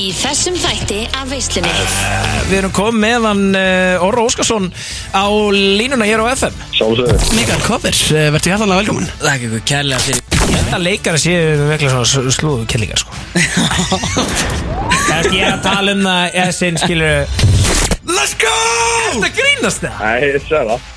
Í þessum þætti af veislunni. Við erum komið með hann uh, Orra Óskarsson á línuna hér á FM Sjálfsögur Mikael Koppir, verður hjartalega velkomin Það er ekki eitthvað kærlega fyrir. Þetta leikari séu vekla svona slúðu kellingar sko. Kannski ég er að tala um það eða sinn skilur Let's go! Þetta grínast það Nei, ég sé það.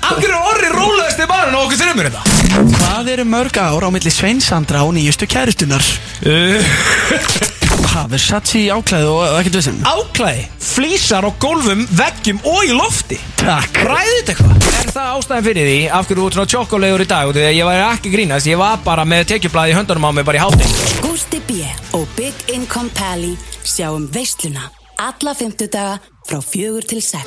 Af hverju er Orri rólaðasti maður og okkur þrjumur þetta? Hvað eru mörg ár á milli Sveinsandra og nýjustu kæristunar? Uh, Ha, Versace áklæði og ekkert vissum áklæði, flýsar á gólfum, veggjum og í lofti Takk Ræðið þetta eitthvað? Er það ástæðan fyrir því af hverju þú ert svona tjokkolegur í dag? Því að Ég var ekki grínast, ég var bara með tekjublaði í höndunum á mig bara í hátinn Gústi B. og Big Income Pally sjáum veisluna alla fymtudaga frá fjögur til sex.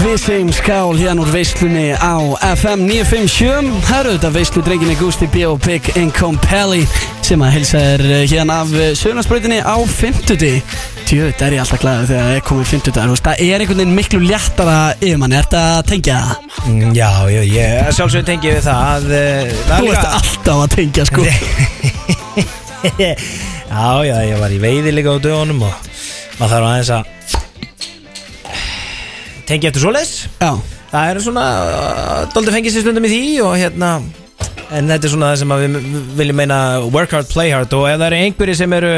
Við segjum skál hérna úr veislunni á FM 957 Það eru þetta veislu drenginni Gusti B og Big Income Pally sem að helsa er eh, hérna af sögnarspröytinni á 50 Tjöð, er ég alltaf glæður þegar það er komið 50 Það er einhvern veginn miklu léttara yfir manni, er þetta að tengja það? Mm, Já, já, ég sjálfsögur tengi við það að er Þú ert alltaf að tengja sko Já, já, ég var í veiði líka á dögunum og maður þarf aðeins að tengja eftir svoleiðis. Já, Það er svona uh, Dóldi fengið sér stundum í því og hérna En þetta er svona það sem að við viljum meina Work hard, play hard Og ef það eru einhverjir sem eru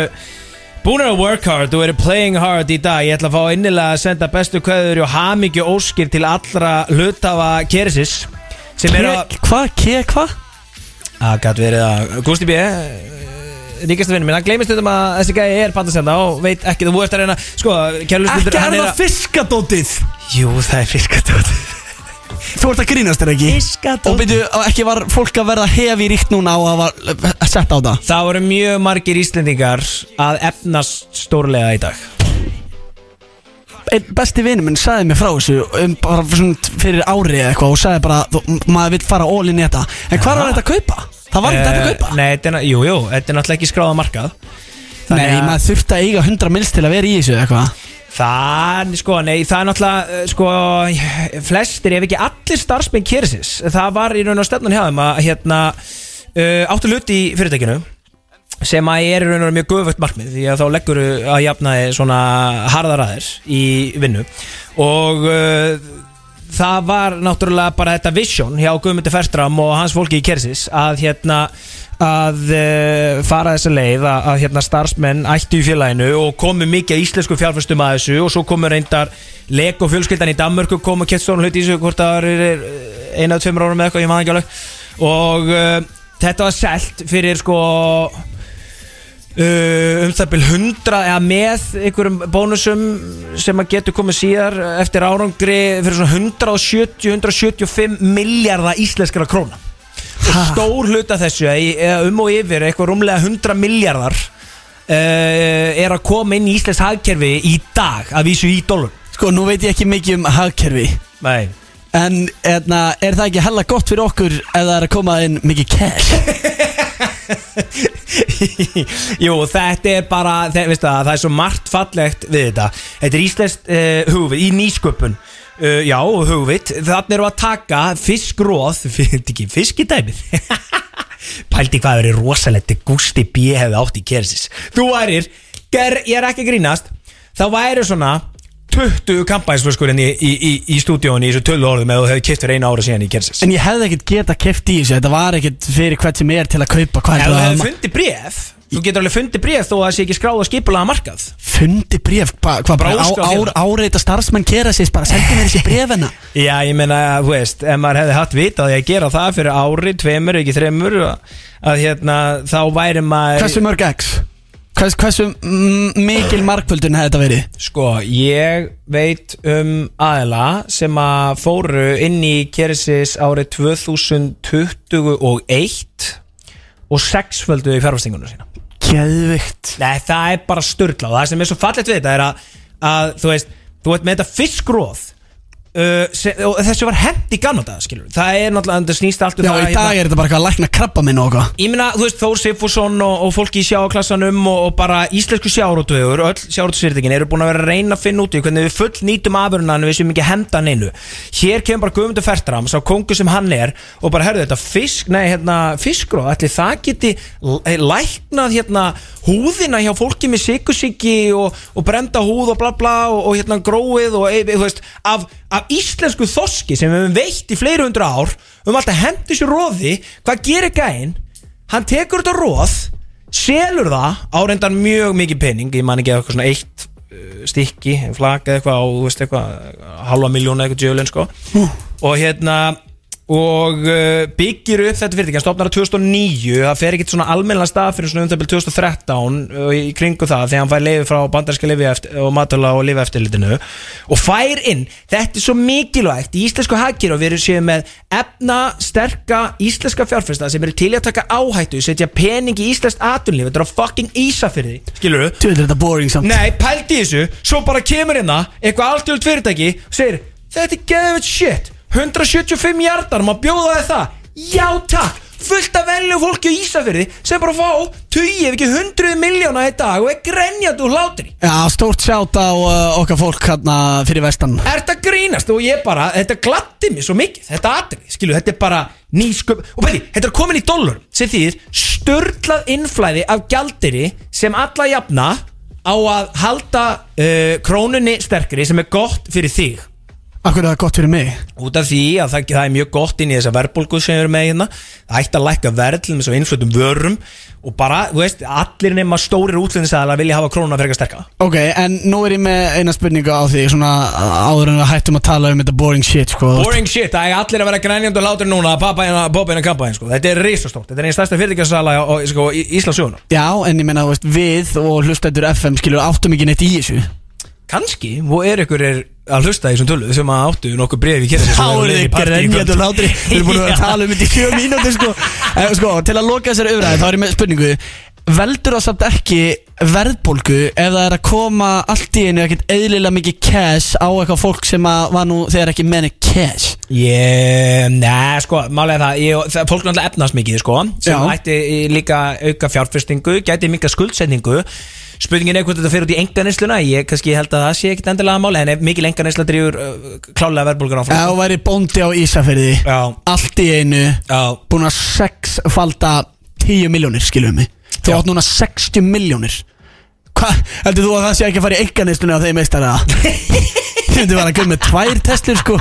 Búin að work hard og eru playing hard í dag Ég ætla að fá innilega að senda bestu kveður Og hamingju óskir til allra hlutafa Keresis Sem eru að hvað, ke, hvað? Það gæti verið að Gusti B Ríkasta vinnum minn, hann gleymist þetta að þessi gæði er bandasenda og veit ekki þú ert að reyna sko, kærlustundur Ekki er það fiskadótið. Jú, það er fiskadótið. Þú ert að grínast er ekki? Fiskadótið. Og byrju, ekki var fólk að verða hefi ríkt núna á að, var, að setja á það? Það voru mjög margir Íslendingar að efnast stórlega í dag besti vinur minn sagði mér frá þessu um, bara fyrir ári eða eitthvað og sagði bara, þú, maður vil fara all in í þetta. En hvað var þetta að kaupa? Það var þetta að kaupa? Eh, Nei, þetta er, jú, jú, þetta er náttúrulega ekki skráða markað. Nei, að- maður þurfti að eiga 100 mils til að vera í þessu eitthvað. Það, sko, nei, það er náttúrulega, uh, sko, flestir ef ekki allir starfsmenn kérsis Það var í raun og stefnun hjá þeim að, hérna, uh, áttu hluti í fyrirtækinu sem að er í raun og veru mjög guðvögt markmið því að þá leggur að jafnaði svona harðaræðir í vinnu. Og uh, það var náttúrulega bara þetta vision hjá Guðmundi Ferstram og hans fólki í Kersis að hérna að uh, fara þessa leið að, að hérna starfsmenn ættu í félaginu og komu mikið íslensku fjárfæstum að þessu og svo komu reyndar Lego fjölskyldan í Danmörku komu kett stónu hluti í þessu hvort það er eina að tveimur árum eða eitthvað ég maður ekki alveg. Og uh, þetta var selt fyrir sko um það byrj 100 eða með einhverjum bónusum sem að getur komið síðar eftir árangri fyrir svona 170-175 miljardar íslenskara króna. Og stór hluta þessu um og yfir eitthvað rúmlega 100 miljardar uh, er að koma inn í íslensk hagkerfi í dag að vísu í dólum Sko, nú veit ég ekki mikið um hagkerfi. Nei En erna, er það ekki hella gott fyrir okkur ef það er að koma inn mikið cash? Jú, þetta er bara það, það, það er svo margt fallegt við þetta. Þetta er íslenskt uh, hugvið í nýsköpun. Uh, Já, hugvið Þannig eru að taka fiskróð Þetta ekki fiskidæmið. Pældi hvað verið rosalegt Gusti B. hefði átt í kersis Þú værir, ger, ég er ekki grínast Þá væri svona 20 kampænsflöskur í, í, í, í stúdíónu í þessu tölu orðum eða þú hefði kipt fyrir eina ára síðan í kersis En ég hefði ekkert geta keft í þessu. Þetta var ekkert fyrir hvert sem er til að kaupa Hvað Ef þú hefði fundið bréf Þú getur alveg fundið bréf þó að það sé ekki skráð að skipulaða markað. Fundi bref Hvað hva, Bara á, ár, hérna. áreita starfsmenn gera sér bara Sendi mér þessi brefina Já, ég meina, þú veist, ef maður hefði hatt vitað að gera það fyrir ári, tveimur, ekki þreimur að, að hérna, þá væri maður Hversu mörg X? Hvers, hversu mikil markvöldun hefði þetta verið? Sko, ég veit um aðila sem að fóru inn í Keresis árið 2021 og sexföldu í fjárfæstingunum sína. Geðvikt. Nei, það er bara störla og það sem er svo fallegt við þetta er að, að þú veist, þú veit með þetta fiskróð uh, sem, og þessu var hent í gamla dag skilur það er náttúrulega, þetta snýst allt um Já, það í hérna- dag er þetta bara eitthvað að lækna krabba minn og eitthvað Ég meina, þú veist, Þór Sifusson og, og fólki í sjáaklassanum og, og bara íslensku sjárótvöður, öll sjárótvöðsfyrirtekin eru búin að vera að reyna að finna út í hvernig við full nýtum afurinn en við séum ekki henda hann innu. Hér kemur bara Guðmundur Fertram, sá kongu sem hann er og bara, herðu þetta, fisk, nei, hérna, fiskróð, ætli það geti eh, læknað hérna húðina hjá fólki með sykusíki og, og brenda húð og bla bla og, og hérna gróið og, e, þú veist, af, af íslensku þoski sem við höfum veitt í fleiri hundra ár, um alltaf hendi sér róði, hvað gerir gæinn? hann tekur þetta róð selur það á reyndan mjög mikið penning ég man ekki eitthvað svona eitt uh, stykki, flak eða eitthvað á halva miljónu eitthvað djölin sko og hérna og uh, byggir upp þetta fyrirtæki hann stopnar á 2009 það fer ekkert svona almenna stað fyrir svona um það 2013 og í kringu það þegar hann fær leiði frá bandarska lifi og matala og lifi eftirlitinu og fær inn, þetta er svo mikilvægt í íslensku hagkir og við erum séð með efna, sterka íslenska fjárfesta sem eru til að taka áhættu setja pening í íslenskt atunlíf þetta er á fucking Ísafyrði, skilur þú? Tjóður þetta boring samt Nei, pældi í þessu Svo bara kemur hérna eitthvað alltjóðult fyrirtæki og segir Þetta er geðveit shit 175 hjartar, maður bjóða þið það? Já takk, fullt af velju fólki á Ísafyrði sem bara fá tugi ef ekki 100 miljóna í dag og er grenjandi úr hlátri. Já, stórt sjátt á uh, okkar fólk hérna fyrir vestan. Er þetta grínast? Og ég bara, þetta gladdi mig svo mikið Þetta atrið, skilu, þetta er bara nýsköp Og bæði, þetta er komin í dólarum sem þýðir störlað innflæði af gjaldiri sem alla jafna á að halda uh, krónunni sterkri sem er gott fyrir þig Akkur er það gott fyrir mig? Út af því að það, það er mjög gott inn í þessa verðbólgu sem við erum með hérna. Það ætti að lækka verð til þess að innflutum vörum og bara, þú veist, allir nema stórir útlendisæðalar vilja hafa krónuna fyrir að sterka. Ok, en nú er ég með eina spurningu á því Svona áður en við hættum að tala um þetta boring shit sko. Boring shit, það er allir að vera grænjandi og látur núna að pappa hérna, poppa hérna kampaðin, sko. Þetta er risastórt, þetta er einn stærsta fyrirtækjasala á, á- sko, í Íslandsjóðuna Já, en ég meina, þú veist, við og hlustendur FM skilur áttum ekki neitt í þessu. Kanski, og er ykkur er að hlusta í þessum tölu sem að áttu nokkuð bréfi í kérsi Þá er þið grenjandi og látri Við erum búin að tala um þetta í sjö mínúti sko. En, sko, Til að loka þessari umræði þá er ég með spurningu. Veldur það samt ekki verðbólgu ef það er að koma allt í einu ekkert eðlilega mikið cash á eitthvað fólk sem að var nú þegar ekki menni cash? Ég, neð, sko, málega það, ég, það Fólk náttúrulega efnast mikið, sko Sem Já. ætti líka auka fjárfestingu Gæti mikið skuldsetningu Spurningin er hvort þetta fyrir út í enganesluna Ég kannski held að það sé ekkit endilega máli En mikil enganesla drýfur uh, klálega verðbólgur áfram. Þú væri bóndi á Ísafirði Já, allt í einu já. búin að sexfalda 10 miljónir skilum mig. Þú Já. átt núna 60 miljónir Hvað, heldur þú að það sé ekki að fara í einkanistunni á þeim meistara? Þið myndi vera að gera með tvær Teslur sko.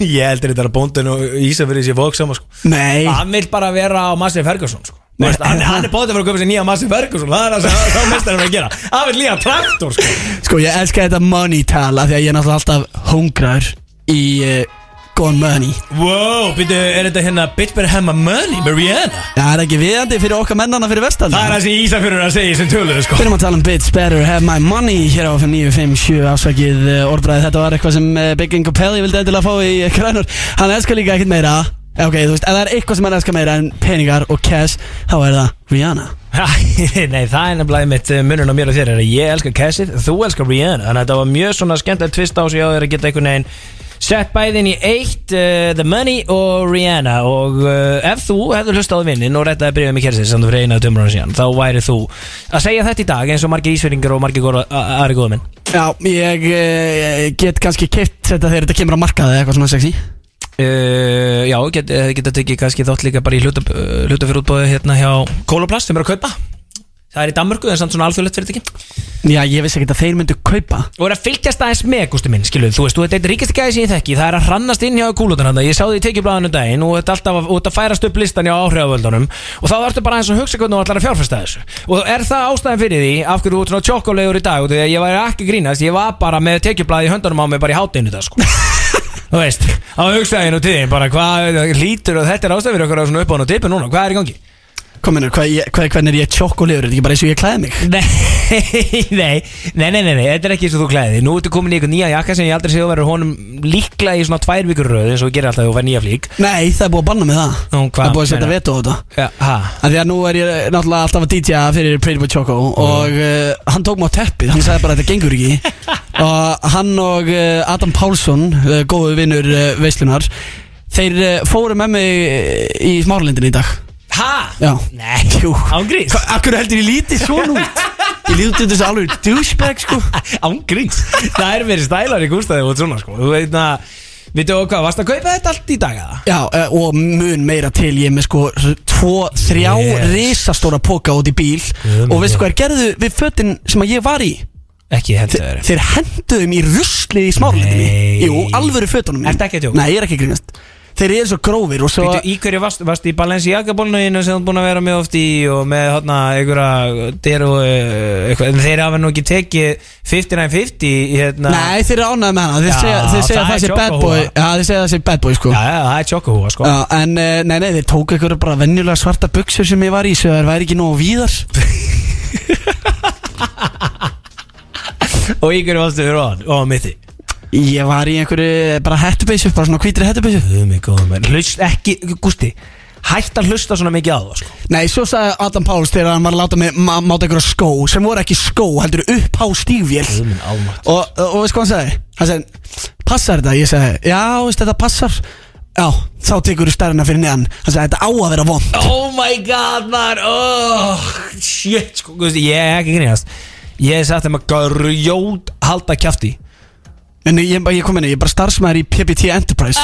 Ég heldur þetta að bóndin og Ísafyrir sé fólk saman, sko. Nei, Hann vil bara vera á Massey Ferguson, sko Veist, hann, hann er bóðið fyrir að köpa sér nýja Massey Ferguson Það er það sem mestar er að gera. Hann vil nýja traktor, sko. Sko ég elska þetta money tala Því að ég er náttúrulega alltaf hungraður í uh, góðan money. Wow, byrju, er þetta hérna Bitch better have my money, Mariana? Já, það er ekki viðandi fyrir okkar mennana fyrir vestan? Það er það sem Ísafyrir er að segja sem tölur, sko. Fyrir að tala um Bits Better Have My Money hér á 5957 ásakið uh, orðbræði Þetta var eitthvað sem uh, Big Ingo Pelli vildi endilega fá í uh, grænur. Hann elskar líka ekkert meira. Eh, Ok, þú veist, ef það er eitthvað sem hann elskar meira en peningar og cash Þá er það Rihanna. Nei, það er nefnilega mitt munun á mér og þér er að ég elskar Cassið, þú elskar Rihanna. Þannig að þetta var mjög svona skemmtilegt tvist á sig á þér að geta einhvern veginn sett bæðin í eitt uh, The Money og Rihanna. Og uh, ef þú hefur hlustað á vinnin og rettaði bríðum í Kersið sem þú fyrir eina tömur síðan þá væri þú að segja þetta í dag eins og margir ísveringar og margir aðri góða minn Já, ég uh, get kannski keitt þetta þegar þetta kemur á markaði eitthvað svona sexy uh, Já, get, eh, geta tekið kannski þátt líka bara í hluta, uh, hlutafyrirútbóði hérna hjá Kólaplast sem er að kaupa. Það er í Danmörku, en samt svona alþjóðlegt fyrirtæki. Já, ég vissi ekki að þeir myndu kaupa. Og er að fylgjast aðeins með, gústu minn, skiluð þú veist, þú veit, þetta er ríkasti gæði sem ég þekki. Það er að hrannast inn hjá kúlutan hann ég sá því í tekjublaðinu daginn og þetta er alltaf að, og þetta færast upp listan hjá áhrifavöldunum. Og þá ertu bara eins og hugsa hvernig þú ætlar að fjárfesta þessu. Og er það ástæðan fyrir því af hverju þú ert svona tjokkulegur í dag? Og því að ég var ekki grínast, ég var bara með tekjublaði í höndunum á mig bara í hátinu það sko þú veist, á hugsaðinu til þín bara hvað lítur og þetta er ástæðan fyrir okkur að svona upp á hann og tipi núna, hvað er í gangi? Kominur, ég- hvernig er ég tjokkulegur? Er þetta ekki bara eins og ég klæði mig? Nei, nei, nei, nei, nei, nei, þetta er ekki eins og þú klæði Nú ertu komin í eitthvað nýja jakka sem ég aldrei sé að vera honum líklega í svona tvær vikur röð eins og þú gerir alltaf þegar þú fær nýja flík. Nei, það er búið að banna mig það. Nú, Það er búið að setja veto á þetta. Því að nú er ég náttúrulega alltaf að DJ-a fyrir Pretty Boy Choco Og uh, hann tók mig á teppið Hann sagði bara þetta gengur ekki. Og hann og uh, Adam Pálsson uh, Góðu vinnur veislunar Þeir fóru með mig í smáralindin í dag Ha? Já Nei, Jú. ángríns Akkur heldur ég lítið svona út Ég lítið þessu alveg douchebag sko Ángríns Það er verið stælar í gústaði og svona sko Þú veit að Vittu þú hvað, varst að kaupa þetta allt í dag eða? Já, uh, og mun meira til Ég er með sko tvo, þrjá Yes. risastóra póka út í bíl Guð Og veistu hvað er gerðu við fötin sem að ég var í Ekki hendur Þeir, þeir henduðum í rusli í smáralindinni Nei. Jú, alvöru fötunum mín. Ertu ekki að djóka? Nei, ég er ekki að grínast Þeir eru svo grófir og svo í hverju varst, varst í Balenciaga bólnöginu sem þú búin að vera með oft í og með hérna einhverja og eh, þeir hafa nú ekki tekið 5950 í hérna. Nei, þeir eru ánægð með hana. Þeir segja, þeir segja það það er sé bad boy. Já, þeir segja það sé bad boy sko. Já, já, það er tjokkuhúa sko. Já, en eh, nei, nei, þeir tóku ykkur bara venjulega svarta buksur sem ég var í það væri ekki nógu víðar. Og í hverju varstu fyrir ofan, ofan mitti Ég var í einhverju bara hettubeysu Bara svona hvítri hettubeysu Guð mig góður menn Hlust ekki, Gústi Hætt að hlusta svona mikið á það sko? Nei, svo sagði Adam Páls þegar hann var að láta mig ma- máta einhverja skó Sem voru ekki skó, heldur upp á stífvél Guð minn almátt. Og, og, og veist hvað hann sagði? Hann sagði, passar þetta? Ég sagði, já, veist þetta passar. Já, þá tekur þú stærna fyrir neðan. Hann sagði, þetta á að vera vond Oh my god maður. Oh, Shit sko. Gústi, ég er ekki grínast. Ég hef sagt þeim að grjót halda kjafti En ég, ég kom inn, ég er bara starfsmæður í PPT Enterprise.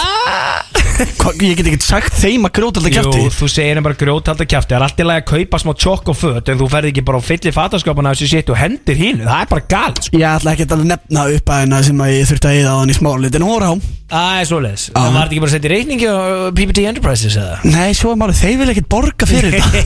Hva, Ég get ekkert sagt þeim að gróta alltaf kjæfti Jú, þú segir þeim bara grjót halda kjafti. Það er alltaf að kaupa smá tjokk og föt En þú ferð ekki bara á fyllir fataskápana Þessi shit og hendir hínu. Það er bara gal sko. Ég ætla ekki að nefna upp að hennar sem að ég þurfti að eða á hann í smálit En voru á. Það er svoleiðis. Já. Það var ekki bara að setja í reikningi á PPT Enterprises eða? Nei, svo málið, þeir vil ekkert borga fyrir þetta.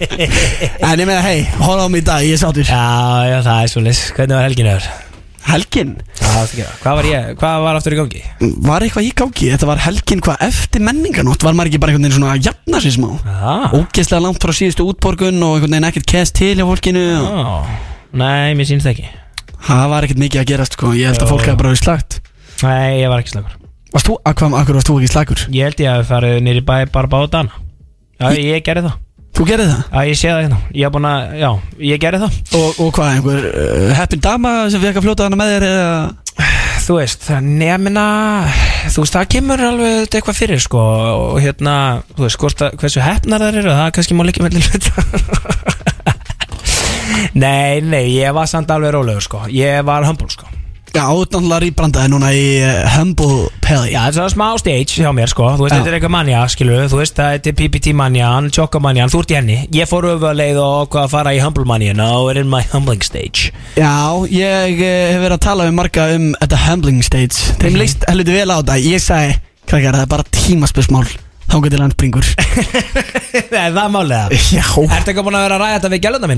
En ég meina, hei, horfa á mig í dag, ég sáttur. Já, já, það er svoleiðis. Hvernig var helginu þér? Helgin, Já, það það. Hvað var ég? Hvað var aftur í gangi? var eitthvað í gangi? Þetta var helgin hvað eftir menninganótt Var maður ekki bara einhvern veginn svona að jafna sér smá? Já Ógeðslega langt frá síðustu útborgun Og einhvern veginn ekkert kest til hjá fólkinu og... Já. Nei, mér sýnst ekki. Það var ekkert mikið að gerast, sko. Ég held að fólk hefði bara verið slagt Nei, ég var ekki slagur Varst þú, akkur varst þú ekki slagur? Ég held ég að við farið nýri bæ bara báða dana Já, ég gerði það Þú gerði það? Já, ég sé það hérna. Ég er búin að, já, ég gerði það. Og, og hvað, einhver uh, heppin dama sem fekk að fljóta hana með þér eða? Þú veist, nefnina Þú veist, það kemur alveg eitthvað fyrir sko Og hérna, þú veist, hvort að, hversu hefnar það eru Það kannski má líka með hluta. Nei, nei, ég var samt alveg rólegur sko. Ég var humble sko Já, náttúrulega rýbrandaði núna í uh, Humble Pelly Já, þetta er svona smá stage hjá mér sko. Þú veist, þetta er eitthvað manja, skilu Þú veist, þetta er PPT manjan, Choco manjan. Þú ert í henni. Ég fór öfu að leið og að fara í humble manjan. Og er in my humbling stage. Já, ég uh, hef verið að tala við marga um þetta Humbling Stage. Þeim Mhm. leist heldur vel á þetta. Ég sagði, krakkar, það er bara tímaspörsmál Þá getur hann springur Nei, það er málega Já, Ertu eitthvað búin að vera að ræða þetta við gæluna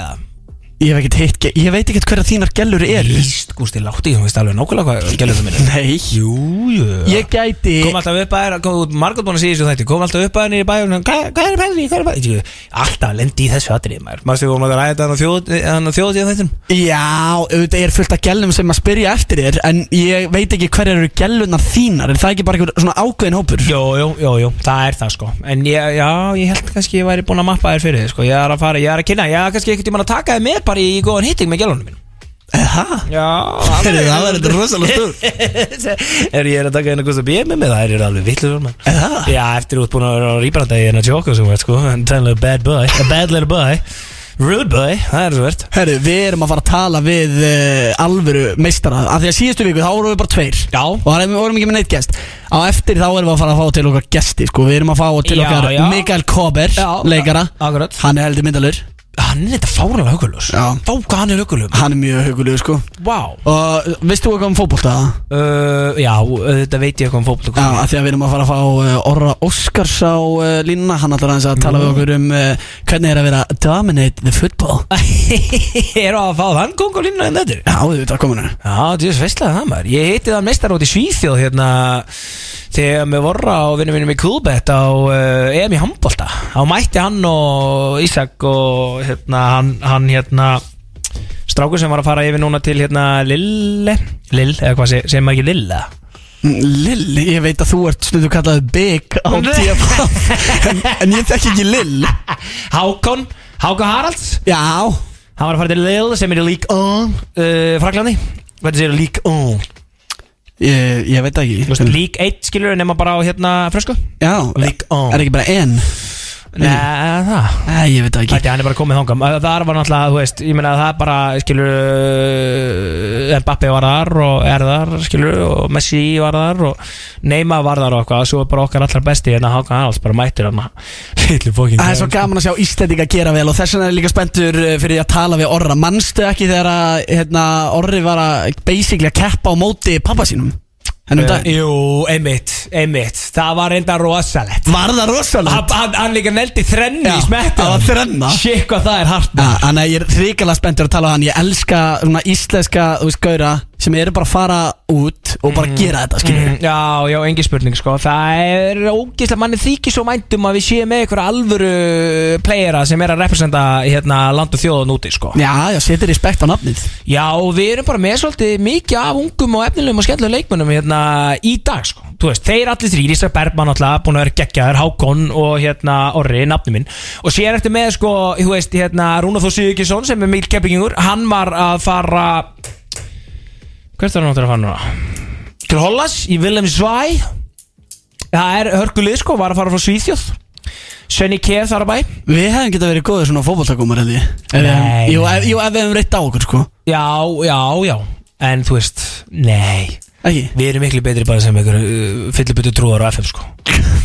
eða? Ég neyri bæja ég ekkert veit ekkert hverja þínar gellur eru. Íst, Gústi, láttu ekki, þú veist alveg nákvæmlega hvað gæluna mínar Nei, Jú, jú. Ég gæti Kom alltaf upp að þér, margótt búin að segja þessu þætti. Kom alltaf upp að þér nýri bæja Hvað hvað er pæli, hvað er pæli Alltaf lendi í þessu atrið maður. Mástu kom að ræða þetta hann á þjóð- hann á þjóðtíð þættin Já, auðvitað er fullt af gellum sem að spyrja eftir þér En ég veit ekki hverjar eru gellunar þínar. Er það ekki bara einhver svona ákveðin hópur? Jú, jú, jú, jú, það er það sko. En ég, já, ég held kannski ég væri búin að mappa þér fyrir þið sko. Ég er að fara, ég er að kynna Ég er kannski einhvern tímann að taka þið með bara í góðan hitting með gælunum minn Eða? Já, það verður þetta rosalega stór Er ég er að taka eina Gustav B með mig Það er alveg vittlur mann Eða? Já, eftir út búin að vera á rýbranda í hennar tjóku sem veit sko En tænlega bad boy, a bad little boy Rude boy, það er svo verðt Herru, við erum að fara að tala við uh, alvöru meistara Af því að síðustu viku þá vorum við bara tveir Já. Og það vorum ekki með neitt gest Á eftir þá erum við að fara að fá til okkar gesti sko. Við erum að fá til Já, okkar já. Mikael Kober, Já, leikara akkurat. Hann er heldur myndalur Hann er þetta fáralega hugulus Já. Fá hvað hann er hugulum Hann er mjög hugulegu sko. Vá. Og veistu eitthvað um fótbolta? uh, Já, þetta veit ég eitthvað um fótboll Já, af því að við erum að fara að fá uh, Orra Óskars á uh, línuna. Hann ætlar aðeins að tala við okkur um uh, Hvernig er að vera dominate the football. Er að fá þann kong og línu en þetta Já, við veitum að koma nú Já, þetta er sveistlega það maður. Ég heiti það meistar út í Svíþjóð hérna Þegar við vorra og vinnum vinnum í Kulbett á uh, EM í handbolta. Þá mætti hann og Ísak og hérna hann, hann hérna Strákur sem var að fara yfir núna til hérna Lille. Lill, eða hvað se- segir maður ekki Lille? Lill, ég veit að þú ert stundu kallaði Big á TFF en, en ég þekki ekki Lill Hákon, Hákon Haralds. Já, Hann var að fara til Lille sem er í League 1 uh, Fraklandi Hvað séu League 1 Ég, ég veit það ekki. League 1 skilur nema bara á hérna frösku Já, League on. er ekki bara enn Nei, það? Nei, ég veit það ekki. Ætti, hann er bara komið þangam Það var náttúrulega, þú veist, ég meina það er bara skilur uh, Mbappe var þar og er þar skilur og Messi var þar og Neymar var þar og eitthvað svo er bara okkar allar besti en að Hákan Arnalds bara mættir hann Hillu fókin Það er svo gaman að sjá Íslandinga gera vel og þess vegna er ég líka spenntur uh, fyrir því að tala við Orra. Manstu ekki þegar að hérna, Orri var að basically að keppa á móti pappa sínum Hennum dag Jú, einmitt, einmitt. Það var reynda rosalegt. Var það rosalega? Hann, hann, líka neldi þrennu Já, í smettu það var þrenna. Shit hvað það er hart Þannig að ég er hrikalega spenntur að tala á hann. Ég elska svona íslenska, þú veist, gaura sem eru bara að fara út og bara gera þetta, skilur Mm, Já, já, engin spurning sko. Það er ógeðslega, manni þykir svo mæntum að við séum með einhverja alvöru playera sem er að representa hérna land og þjóðan úti sko. Já, já, setur respekt á nafnið. Já, við erum bara með svolítið mikið af ungum og efnilegum og skemmtilegum leikmönnum hérna í dag sko. Þú veist, þeir allir þrýr, Ísak Bergman alltaf, búin að vera geggjaður, Hákon og hérna Orri, nafni minn. Og síðan eftir með sko, þú veist, hérna Rúnar Þór Sigurkesson sem er mikil keppingingur Hann var að fara Hvert er hann áttur að fara núna? Til Hollas í Willem Svæ Það er hörgulið sko, var að fara frá Svíþjóð. Svenny Keð þar að bæ. Við hefum getað verið góðir svona Nei. Jú, ef, jú, ef við hefum reitt á okkur, sko. Já, já, já. En þú veist, nei. Ekki? Við erum miklu betri bara sem einhver uh, fyllibutu trúar á FM sko.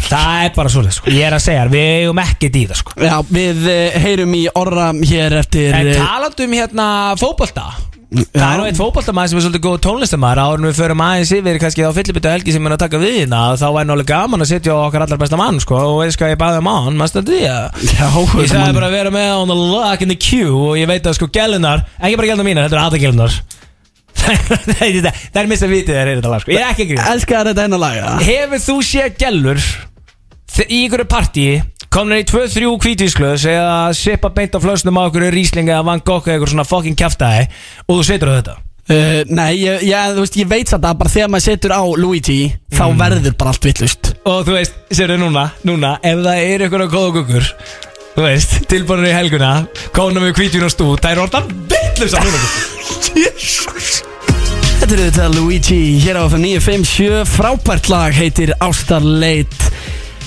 Það er bara svolítið sko. Ég er að segja, við eigum ekkert í það sko. Já, við uh, heyrum í orra hér eftir En eh, talandi um hérna fótbolta Það er nú eitt fótboltamaður sem er svolítið góð tónlistamæður Áður en við förum aðeins yfir kannski á fyllibutu helgi sem er að taka við hérna Þá væri náttúrulega gaman að setja á okkar allar besta mann sko Og veist hvað ég baði um á hann, maður stöndi því að Já, Ég sagði bara að vera með on the lock in the queue Og ég veit að sko gælunar, ekki bara gælunar mínar, þetta er aða gælunar Það er mista vitið þegar þetta lag sko. Ég er ekki grína. Elskar þetta hennar lag, Hefur þú séð gælur í ykkur partíi komnir í 2-3 kvítvísklöðs eða sippa beint á flösnum á ykkur ríslinga eða Van Gogh eða ykkur svona fucking kjaftaði og þú setur á þetta? Uh, nei, ég, ég, veist, ég veit satt að bara þegar maður setur á Luigi þá Mm. verður bara allt vittlust og þú veist, sérðu núna, núna ef það er ykkur að góða guggur þú veist, tilbúinur í helguna kóna með kvítvín og stú, það er orðan vittlust að núna Þetta er þetta Luigi hér á FM 957 frábært lag heitir Ástarleit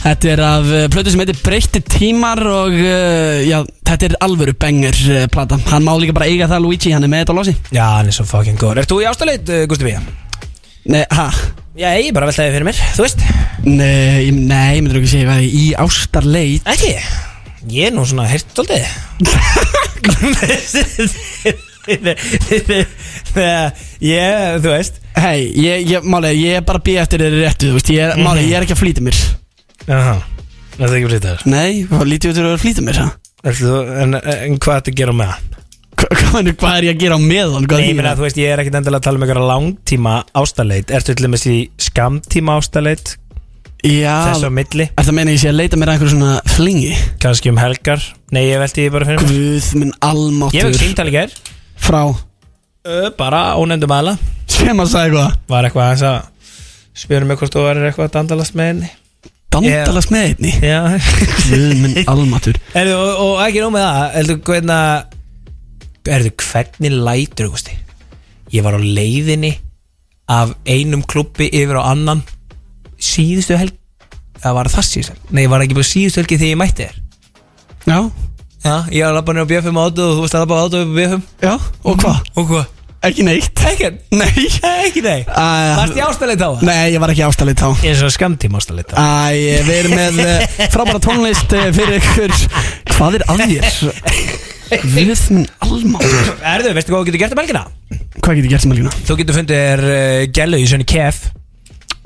Þetta er af uh, plötu sem heitir Breytti tímar og uh, já, þetta er alvöru banger uh, plata. Hann má líka bara eiga það Luigi, hann er með þetta á losi Já, hann er svo fucking góður. Ert þú í ástaleit, uh, Gusti B? Nei, ha? Já, ég bara veltaði fyrir mér, þú veist. Nei, ég- nei, ég myndir ekki segja hvað í Ástarleit. Ekki? Ég er nú svona hirt svolítið Ég, þú veist. Hei, ég, ég, máli, ég er bara að býja eftir þér réttu, þú veist. Ég er, máli, ég er ekki að flýta mér Jaha Það er ekki að flýta þér Nei, hvað lítið út fyrir að flýta mér, ha? Ertu, en, en hvað að gera með hann? Hva- Hvað meinarðu, hvað er ég að gera á meðan? Hvað Nei, ég þýðir meina, það? þú veist, ég er ekkit endilega að tala um einhverja langtíma ástaleit Ertu til dæmis í skamtíma ástaleit Já, Þess á milli. Er það meina ég sé að leita mér að einhverju svona flingi? Kannski um helgar. Nei, ég velti ég bara fyrir mér. Guð minn Ég almáttur vekk símtali ger Frá? Uh, Bara ónefndum aðla Sem að sagði hvað Var eitthvað aðeins að Spyrum mig hvort þú varir eitthvað að dandalast með henni Dandalast með einni. Guð minn almáttur Erðu, og, og ekki nóg með það Erðu, hvernig Erðu, hvernig lætur, Gusti Ég var á leiðinni Af einum klubbi yfir á annan Síðustu helg. Það var það síðustu Nei, ég var ekki bara síðustu helgi þegar ég mætti þér. Já, Já, ég var að labba nýra á BFM áttu Og þú varst að labba á áttu upp á BFM já, og hvað? Og hvað? Ekki neitt. Ekkert? Nei. Ekki nei Varst ég ástæðleitt á það? Nei, ég var ekki ástæðleitt þá Ég er svo skamtíma ástæðleitt á. Æ, við erum með eh, frábæra tónlist eh, fyrir ykkur. Hvað er að þér? Guð minn almáttur Erðu, veistu hvað þú getur gert um helgina? Hvað getur ég gert sem helgina? Þú getur fundið þér uh, gælu í svona kef.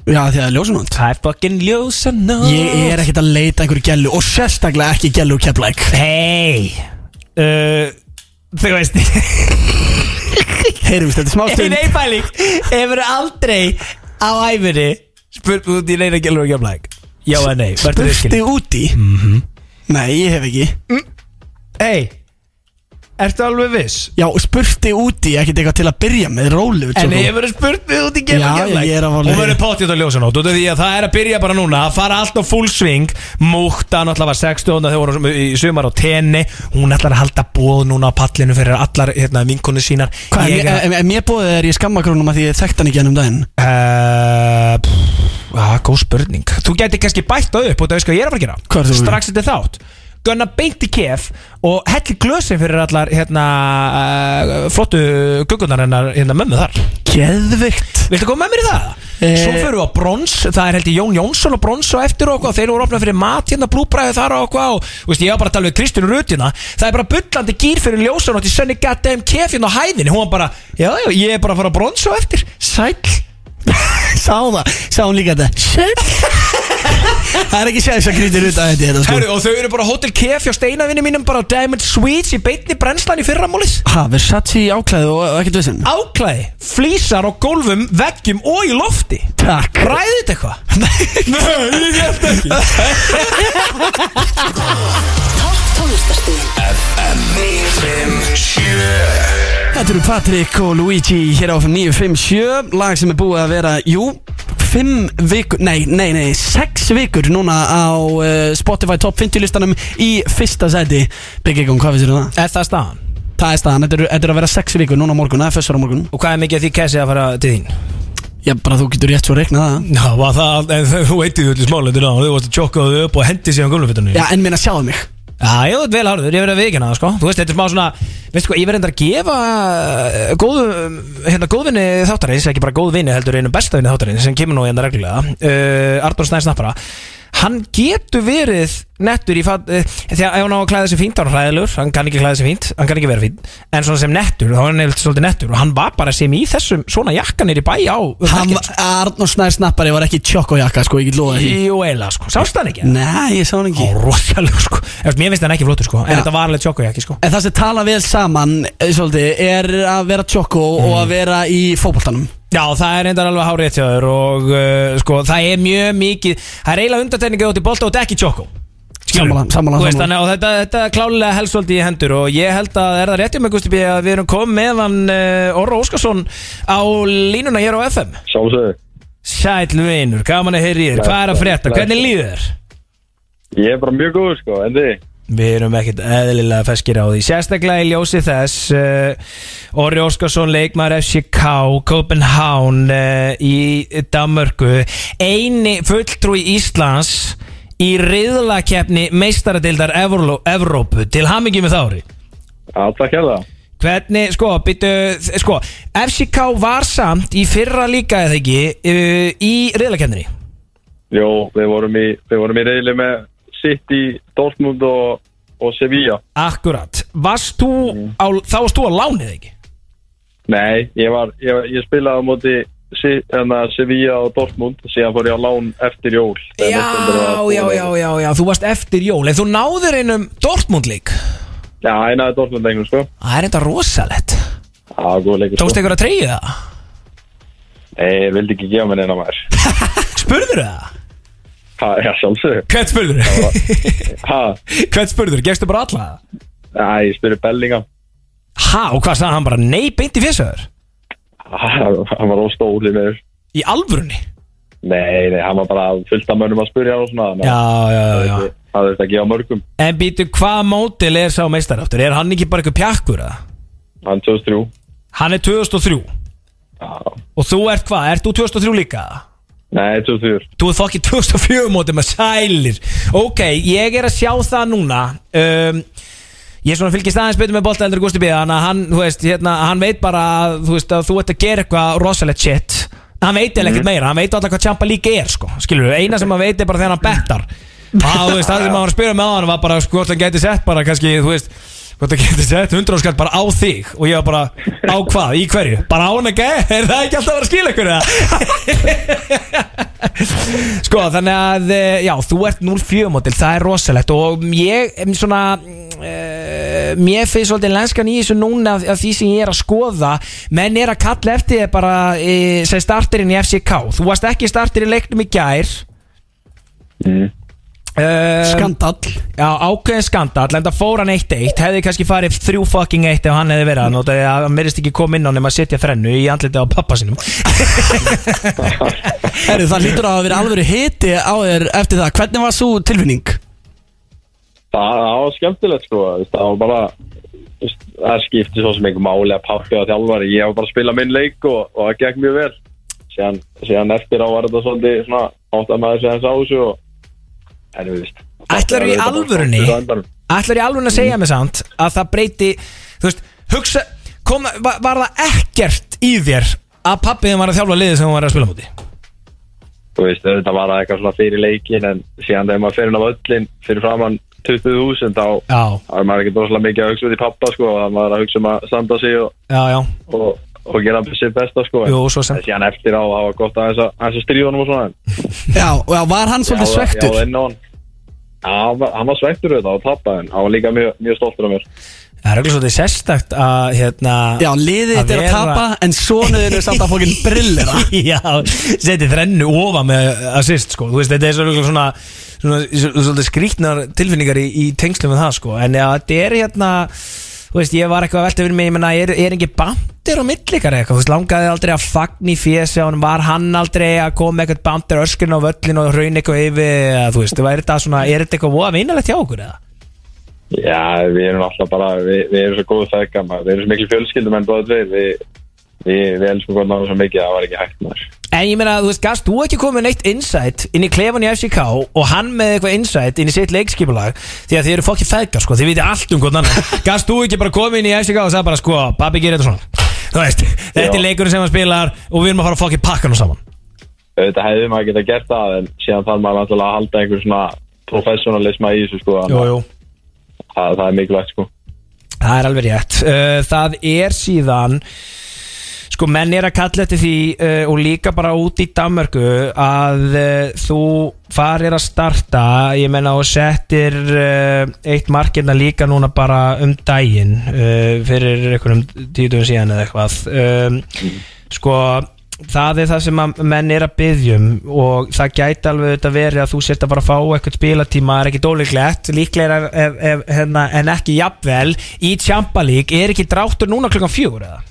Já, því að það er ljósunónd Það er fucking ljósa nótt. Ég er ekkert að leita einhverju gælu Og sérstaklega ekki gælu keflæk Hei uh, Þú veist Heyrum við þetta smá stund. Eipæling Hefur aldrei á æfinni Spurt út í neina gælur og kemlaðing Já eða nei? Vertu Spurti virkileg úti Mhm. Nei, ég hef ekki. Hei Ertu alveg viss? Já, spurti úti, ekkert eitthvað til að byrja með rólu En ég verið spurt við út í gefa Já, Keflavík. ég er að Hún leið. verður pottið að ljósa nótt Út af því að það er að byrja bara núna Að fara allt á full swing Múkta náttúrulega var 60 Þegar voru í sumar á tenni Hún ætlar að halda bóð núna á pallinu Fyrir allar hérna, vinkonu sínar Hvað, Ég er, er, mér búið er ég skammakrónum að því ég þekkt hann ekki ennum daginn? Uh, pff, ah, góð spurning Þú gæti kannski bætt það upp og það veist hvað ég er að fara að gera þú? Strax þetta þátt Gunna beint í kef og helli glösin fyrir allar hérna, uh, flottu guggunar hennar hérna, mömmu þar. Geðvikt Viltu koma með mér í það? Eh. Svo fyrir við á brons, það er held í Jón Jónsson og brons og eftir okkur og þeir voru opnað fyrir mat hérna blúbræði þar okkur og veist, ég var bara að tala við Kristján Rutina það er bara bullandi gýr fyrir ljósan og til sönni goddamn kefin á hæðinni. Hún var bara, já, já, ég er bara að fara á brons og eftir. Sæl Sá það, sá hún líka þetta. Shit. Það er ekki séð þess að grítir út að þetta sko. Herru, og þau eru bara Hotel Kef hjá steinavinni mínum bara á Diamond Suites í beitni brennslan í fyrramálið Ha, Versace í áklæðu og ekkert vissin Áklæði, flísar á gólfum, veggjum og í lofti. Takk. Ræði þetta eitthvað? Nei, ég held ekki. Topp tónlistarstöðin Þetta eru Patrik og Luigi hér á 957 Lag sem er búið að vera, jú 5 vikur, nei, nei, nei 6 vikur núna á uh, Spotify Top 50 listanum í fyrsta seti Egon, hvað finnst þér um það? Er það staðan? Það er staðan, þetta eru- er að vera 6 vikur núna á morgun, það er fyrst á morgun Og hvað er mikið því kessi að fara til þín? Já, bara þú getur rétt svo að reikna það Já, það, en þú veitir þú allir smáleitur á Þú varst að tjóka þau upp og hendi síðan gulvfittunni Já, en minna sjáðu mig Já, ég veit vel harður, ég verið að vikina það, sko. Þú veist, þetta er smá svona, veistu hvað, ég verið að gefa uh, góðu, hérna, góðvinni þáttarins, ekki bara góðvinni, heldur einu bestavinni þáttarins sem kemur nú hérna reglulega. Uh, Arnur Snæð Snappara Hann getur verið nettur í fatt Því að ef hann á að klæða sig fínt, þá er hann hræðilur Hann kann ekki klæða sig fínt, hann kann ekki vera fínt En svona sem nettur, þá er hann eitthvað svolítið nettur. Og hann var bara sem í þessum svona jakkanir í bæ á um Hann. Arnór Snær Snappari var ekki tjókkojakka, sko, ég get loða því. Jú, eiginlega, sko, sást hann ekki? Nei, ég sá hann ekki. Ó, rosalega, sko. Mér finnst hann ekki flottur, sko. En Já. þetta var alveg tjókujaki, sko. En það sem tala vel saman, eh, svolítið, Já, það er reyndar alveg hárið hjá þér og uh, sko, það er mjög mikið það er eiginlega undartekninga út í bolta og þetta er ekki tjókó veist, sammála. þannig, og þetta, þetta er klálega helst svolítið í hendur og ég held að er það réttið með Gusti B að við erum komið með hann uh, Orra Óskarsson á línuna hér á FM Sjálfsögðu. Sæll vinur, gaman að heyri þér, hvað er að frétta, hvernig líður þér? Ég er bara mjög góður sko, en þið? Við erum ekkert eðlilega feskir á því Sérstaklega í ljósi þess uh, Orri Óskarsson, leikmar FCK Copenhagen uh, í Danmörku Eini fulltrúi Íslands í riðlakeppni meistaradildar Evró Evrópu. Til hamingi með þári Já, takk hérlega. Hvernig, sko, byttu, sko FCK var samt í fyrra líka eða ekki uh, í riðlakeppninni? Jó, við vorum í, í reyli með City, Dortmund og, og Sevilla. Akkurat, varst þú á, þá varst þú á lánið ekki? Nei, ég var, ég, ég spilaði á móti Se- hérna, Sevilla og Dortmund og síðan fór ég á lán eftir jól. Já, já, já, já, já, þú varst eftir jól En þú náður einum Dortmund lík Já, einaði Dortmund einhvern sko. Það er enda rosalett Já, góð leikur Tókst ykkur að treyja það? Nei, ég vildi ekki gefa mér neina maður. Spurður það? Ha, já, sjálfsögðu. Hvert spurður? Ha, Hvert spurður? Gekstu bara alla? já, ég spyrir Bellingham. Ha, og hvað sagði hann bara? Nei, beint í fjössaður Ha, Hann var óstóli með þér. Í alvörunni? Nei, nei, hann var bara fullt af mönnum að spyrja og svona. Já, já, já, já Það þurfti að gefa mörgum. En býtu, hvað mótil er sá meistar áttur? Er hann ekki bara eitthvað pjakkur eða? Hann 2003. Hann er 2003 Já, Og þú ert hvað? Ert þú 2003 líka? Nei, 2004. Þú er fokkið 2004 mótið með sælir Ok, ég er að sjá það núna um, Ég er svona fylgist aðeins betur með bolta eldur Gusti B Þannig að hann, þú veist, hérna, hann veit bara þú, veist, að þú ert að gera eitthvað rosalegt shit Hann veit eða ekkert meira, hann veit alltaf hvað Champa League er sko. Skilur eina sem hann veit er bara þegar hann bettar Það, þú veist, það sem hann var að spyrja með á hann var bara sko, hvort hann gæti sett bara kannski, þú veist Hann gæti sett 100 skall bara á þig Og ég var bara, á hvað, í hverju? Bara á hann ekki, er það ekki alltaf að vera að skila ykkur eða? Sko þannig að eh, já þú ert 0-4 mótil það er rosalegt og ég svona uh, mér finnst svolítið lenskan í þessu núna af, því sem ég er að skoða menn er að kalla eftir þér bara uh, sem starterinn í FCK þú varst ekki starter í leiknum í gær Mm. Uh, Skandall. Já, ákveðin skandall, enda fór hann 1-1 Hefði kannski farið þrjú fucking 1 ef hann hefði verið hann Og það hann verðist ekki koma inn á nema að setja þrennu í andliti á pappa sinum Herru, það lítur á að vera alveg hiti á þér eftir það. Hvernig var svo tilfinning? Það það var skemmtilegt sko. Það var bara Það skipti svo sem einhver máli að pappi og þjálfari. Ég var bara að spila minn leik og, og það gekk mjög vel. Síðan, síðan eftir á var þetta svolítið svona átt að maður segja þess á þessu og En þú veist Ætlarðu í alvörunni? Ætlar ég alveg að segja mig samt Að það breyti, þú veist Hugsa, kom, var, var það ekkert í þér Að pappiðin var að þjálfa liðið sem hún var að spila múti Þú veist, þetta var það eitthvað svona fyrir leikin En síðan þegar maður fer inn á öllin Fyrir framann 20.000 Þá er maður ekki droslega mikið að hugsa út í pappa sko Og maður að hugsa um að standa sig og, já, já. og, og gera sitt besta sko. Jú, svo sem. En síðan eftir á, var gott að þess að stríða honum og svona. Já, já var hann svolítið svektur? Já, inn á hann. Já, hann var- hann svektur auðvitað og pappa en hann var líka mjög, mjög stoltur af mér. Það er ekki svolítið sérstakt að hérna Já, liðið Að þetta er að vera- tapa En sonuðin er samt að fókin brillera Já, setið þrennu ofa með assist sko, þú veist, þetta er svolítið svona, svona, svona svolítið skrítnar tilfinningar í, í tengslum með það sko, en já, þetta er hérna, þú veist, ég var eitthvað að velta fyrir mig, ég menna, er, er ekki bandir á millikar eitthvað, þú veist, langaði aldrei að fagn í fjösi á hann, var hann aldrei að koma eitthvað bandir öskurinn á völlin og hraun eitthvað yfir, þú veist, er þetta svona, er þetta eitthvað voða vinalegt hjá okkur, eða? Já, við erum alltaf bara, við, við erum svo góðu þegar við erum svo miklu fjölskyldum en báðu tveir. Við, við, við elskum hvort náðu svo mikið að það var ekki hægt maður En ég meina, þú veist, gast þú ekki komið neitt insight inn í klefan í FCK og hann með eitthvað insight inn í sitt leikskipulag? Því að þið eru fokkið feðgar, sko, þið viti allt um hvort annan Gast þú ekki bara komið inn í FCK og sagði bara, sko, pabbi gerir þetta svona. Þú veist, þetta er leikurinn sem hann spilar og við erum að fara að fokkið pakka nú saman. Þetta hefði maður geta gert það en síðan þarf maður náttúrulega að halda einhver svona professionalisma í þessu sko að jú það, það er mikilvægt sko. Það er Sko menn er að kalla eftir því uh, og líka bara út í Danmörku að uh, þú farir að starta ég menna og settir uh, eitt markirna líka núna bara um daginn fyrir einhverjum tíutum síðan eða eitthvað um, sko það er það sem menn er að byggjum og það gæti alveg þetta verið að þú sért að fara að fá eitthvað spilatíma er ekki dóliglegt, líklega er, er, er, hérna, en ekki jafnvel í Champa League, er ekki dráttur núna klukkan fjögur eða?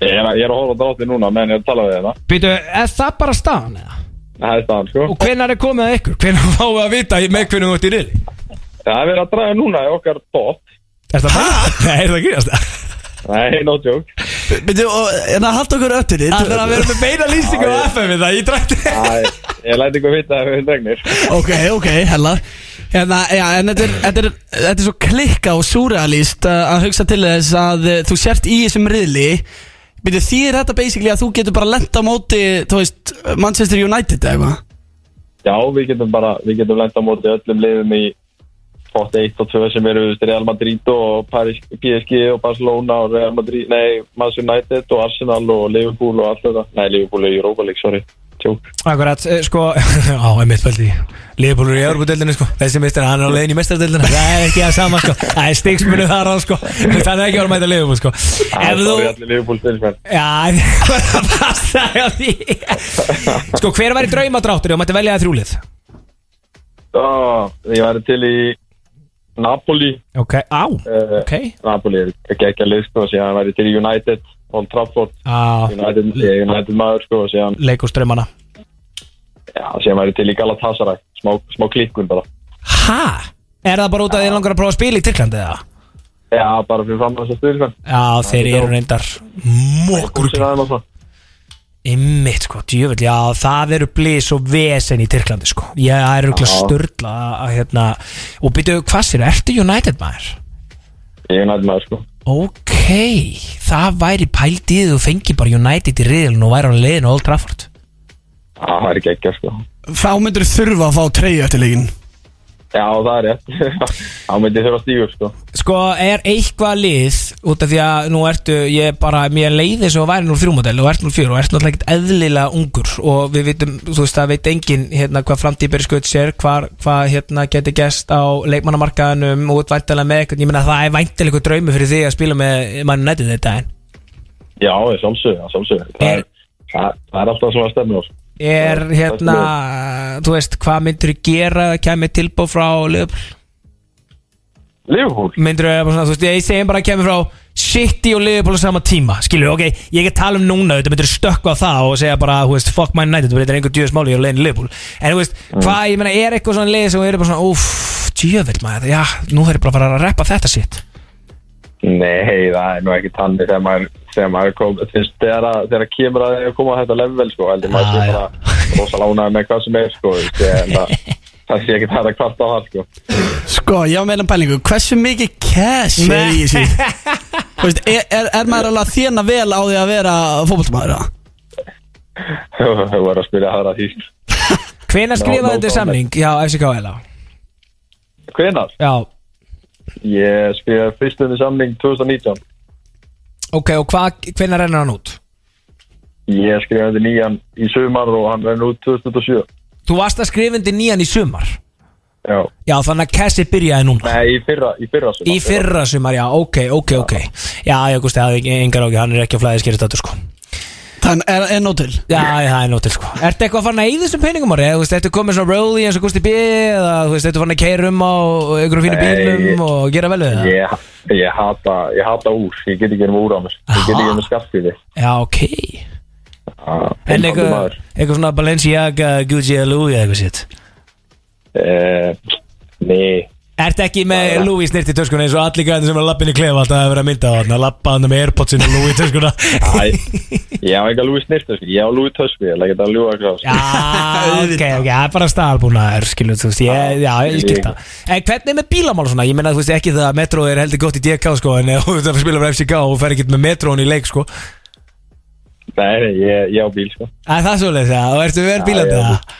Ég er, að- ég er að horfa á drátti núna menn ég er að tala við hérna Býtu, er það bara staðan eða? Það er staðan sko Og hvenær er komið að ykkur? Hvenær fáum við að vita með hvernig þú ert í riðli? Það er verið að draga núna í okkar bótt Er það bara? Nei, er það ekki það? Nei, no joke Byrju, og en að halda okkur öttir Það er að vera með beina lýsingu á FM það, ég drætti Æ, Ég læti ykkur vita ef við dregnir Ok, ok, hella Hérna, já, en þetta er, þetta, er, þetta er svo klikka og surrealist uh, að hugsa til þess að uh, þú sért í þessum riðli Byrju, því er þetta basically að þú getur bara lent á móti, þú veist, Manchester United eða eitthvað? Já, við getum bara, við getum lent á móti öllum liðum í pott 1 og 2 sem eru Real Madrid og Paris, PSG og Barcelona og Real Madrid, nei, Manchester United og Arsenal og Liverpool og allt þetta. Nei, Liverpool er Europa League, sorry Tjók Akkurat, eh, sko, á, ég mitt fældi Leifbólur í Európa-deldinu, sko. Þessi mistur, hann er á leiðin í mestardeldinu Það er ekki að sama, sko. Það er stigsmunni þar á, sko. Það er ekki að mæta Leifból, sko. Það Ef er allir spilsmenn Já, það passa á því? Sko, hver var í draumadráttur og mætti velja það þrjúlið? Ég væri til í Napoli. Ok, á, uh, ok. Napoli er ekki ekki að lið sko og síðan væri til í United Old Trafford. Á, United, United maður sko leikúströmmana já, síðan væri til í Galatasaray. Smá, smá klikkun bara. Ha? Er það bara út af því að langar að prófa að spila í Tyrklandi, eða? Já, bara fyrir fram að spilsmenn Já, þeir eru reyndar Mokkur Ymmit sko, djöfull, já það eru blís og vesen í Tyrklandi sko. Ég er Já. störla að hérna Og byrju, hvað sér, ertu United maður? Ég er United maður sko. Ok, það væri því þú fengi bara United í riðlun og væri á leiðinu á Old Trafford. Já, það er ekki ekki sko. Þá myndur þurfa að fá treyju eftir leikin Já, það er rétt. Þá myndi þurfa stígur sko. Sko, er eitthvað lið út af því að nú ertu, ég bara, mér leiði svo að væri nú þrjúmodell og ert nú fjör og ert náttúrulega ekkert eðlilega ungur og við vitum, þú veist, það veit enginn hérna hvað framtíð byrja skutt sér, hvað, hvað hérna geti gest á leikmannamarkaðanum og væntalega með eitthvað, ég meina það er væntalega eitthvað draumi fyrir því að spila með mann nættið þetta en? Já, sjálfsög, já, sjálfsög Það er, það, það er alltaf svona stefnur. Er Já, hérna þú veist, hvað myndir þú gera kemur tilbúð frá Liverpool? Liverpool? Myndir þú, þú veist, ég segjum bara að kemur frá City og Liverpool á sama tíma skilju, ok, ég er að tala um núna þetta myndir stökka á það og segja bara, þú veist, fuck my United þetta er einhver djöðs máli og leiðin Liverpool. En þú veist, hvað, ég meina, er eitthvað svona leið sem er bara svona, úff, djöðvill maður já, nú þarf ég bara að fara að reppa þetta sitt Nei, það er nú ekki tannig þegar maður, þegar maður kom, finnst þegar að, þegar að kemur að að koma á þetta level, sko, heldur maður Já, sé já. bara rosa lánaði með hvað sem er, sko, en það, það sé ekki það að kvarta á það, sko. Sko, ég á meðlan pælingu Hversu mikið cash er í þessu? Þú veist, er, er, er maður alveg að þjána vel á því að vera fótballtamaður? eða? Þú var að spyrja aðra því. hvenær No, skrifaði þetta samning já, FCK Hvenar? já, Ég spila fyrstunni samling 2019. ok, og hvað, hvenær rennur hann út Ég skrifaði nýjan í sumar og hann er nú 2007. þú varst að skrifa undir nýjan í sumar Já. já, þannig að Cassi byrjaði núna Nei, í fyrra, í fyrra sumar. Í fyrra sumar, já, ok, ok, ok Já, ég gústi, það er engar ákveð, hann er ekki á flæði skýrist þetta, sko Þannig er, er nóg til Já, það er nóg til, sko Ertu eitthvað farin að eyða þessum peningum ári? Þú veist, ertu komið svona rolli eins og Gusti B eða, þú veist, ertu farin að keira um á einhverjum fínu bílum og gera vel við það? Ég, ég, hata, ég hata úr, ég get ekki um úr á mér. Ég get ekki um skattfíði. Já, ok En eitthvað, eitthvað svona Balenciaga, Gucci Louis eða eitthvað sitt Eh, nei, Ertu ekki með Louis snirti töskuna eins og allir gæðin sem er að lappin í klefa alltaf að vera að mynda á hann að lappa hann með Airpodsinu og Louis töskuna Æ, ég á ekki að lúi snirtu, sko. ég á lúi tösku, ég legg þetta að ljúa á. Já, ok, ok, það er bara staðalbúnaður, skilur, þú veist, ég, já, ég skilta En hvernig er með bílamál svona? Ég meina, þú veist, ekki það að Metro er heldur gott í DK, sko En þú að spila fyrir FCK og fer ekki með Metro'n í leik, sko Nei, ég, ég á bíl, sko. Það er það svoleiðis, já, og ertu verið bílandi Já, það?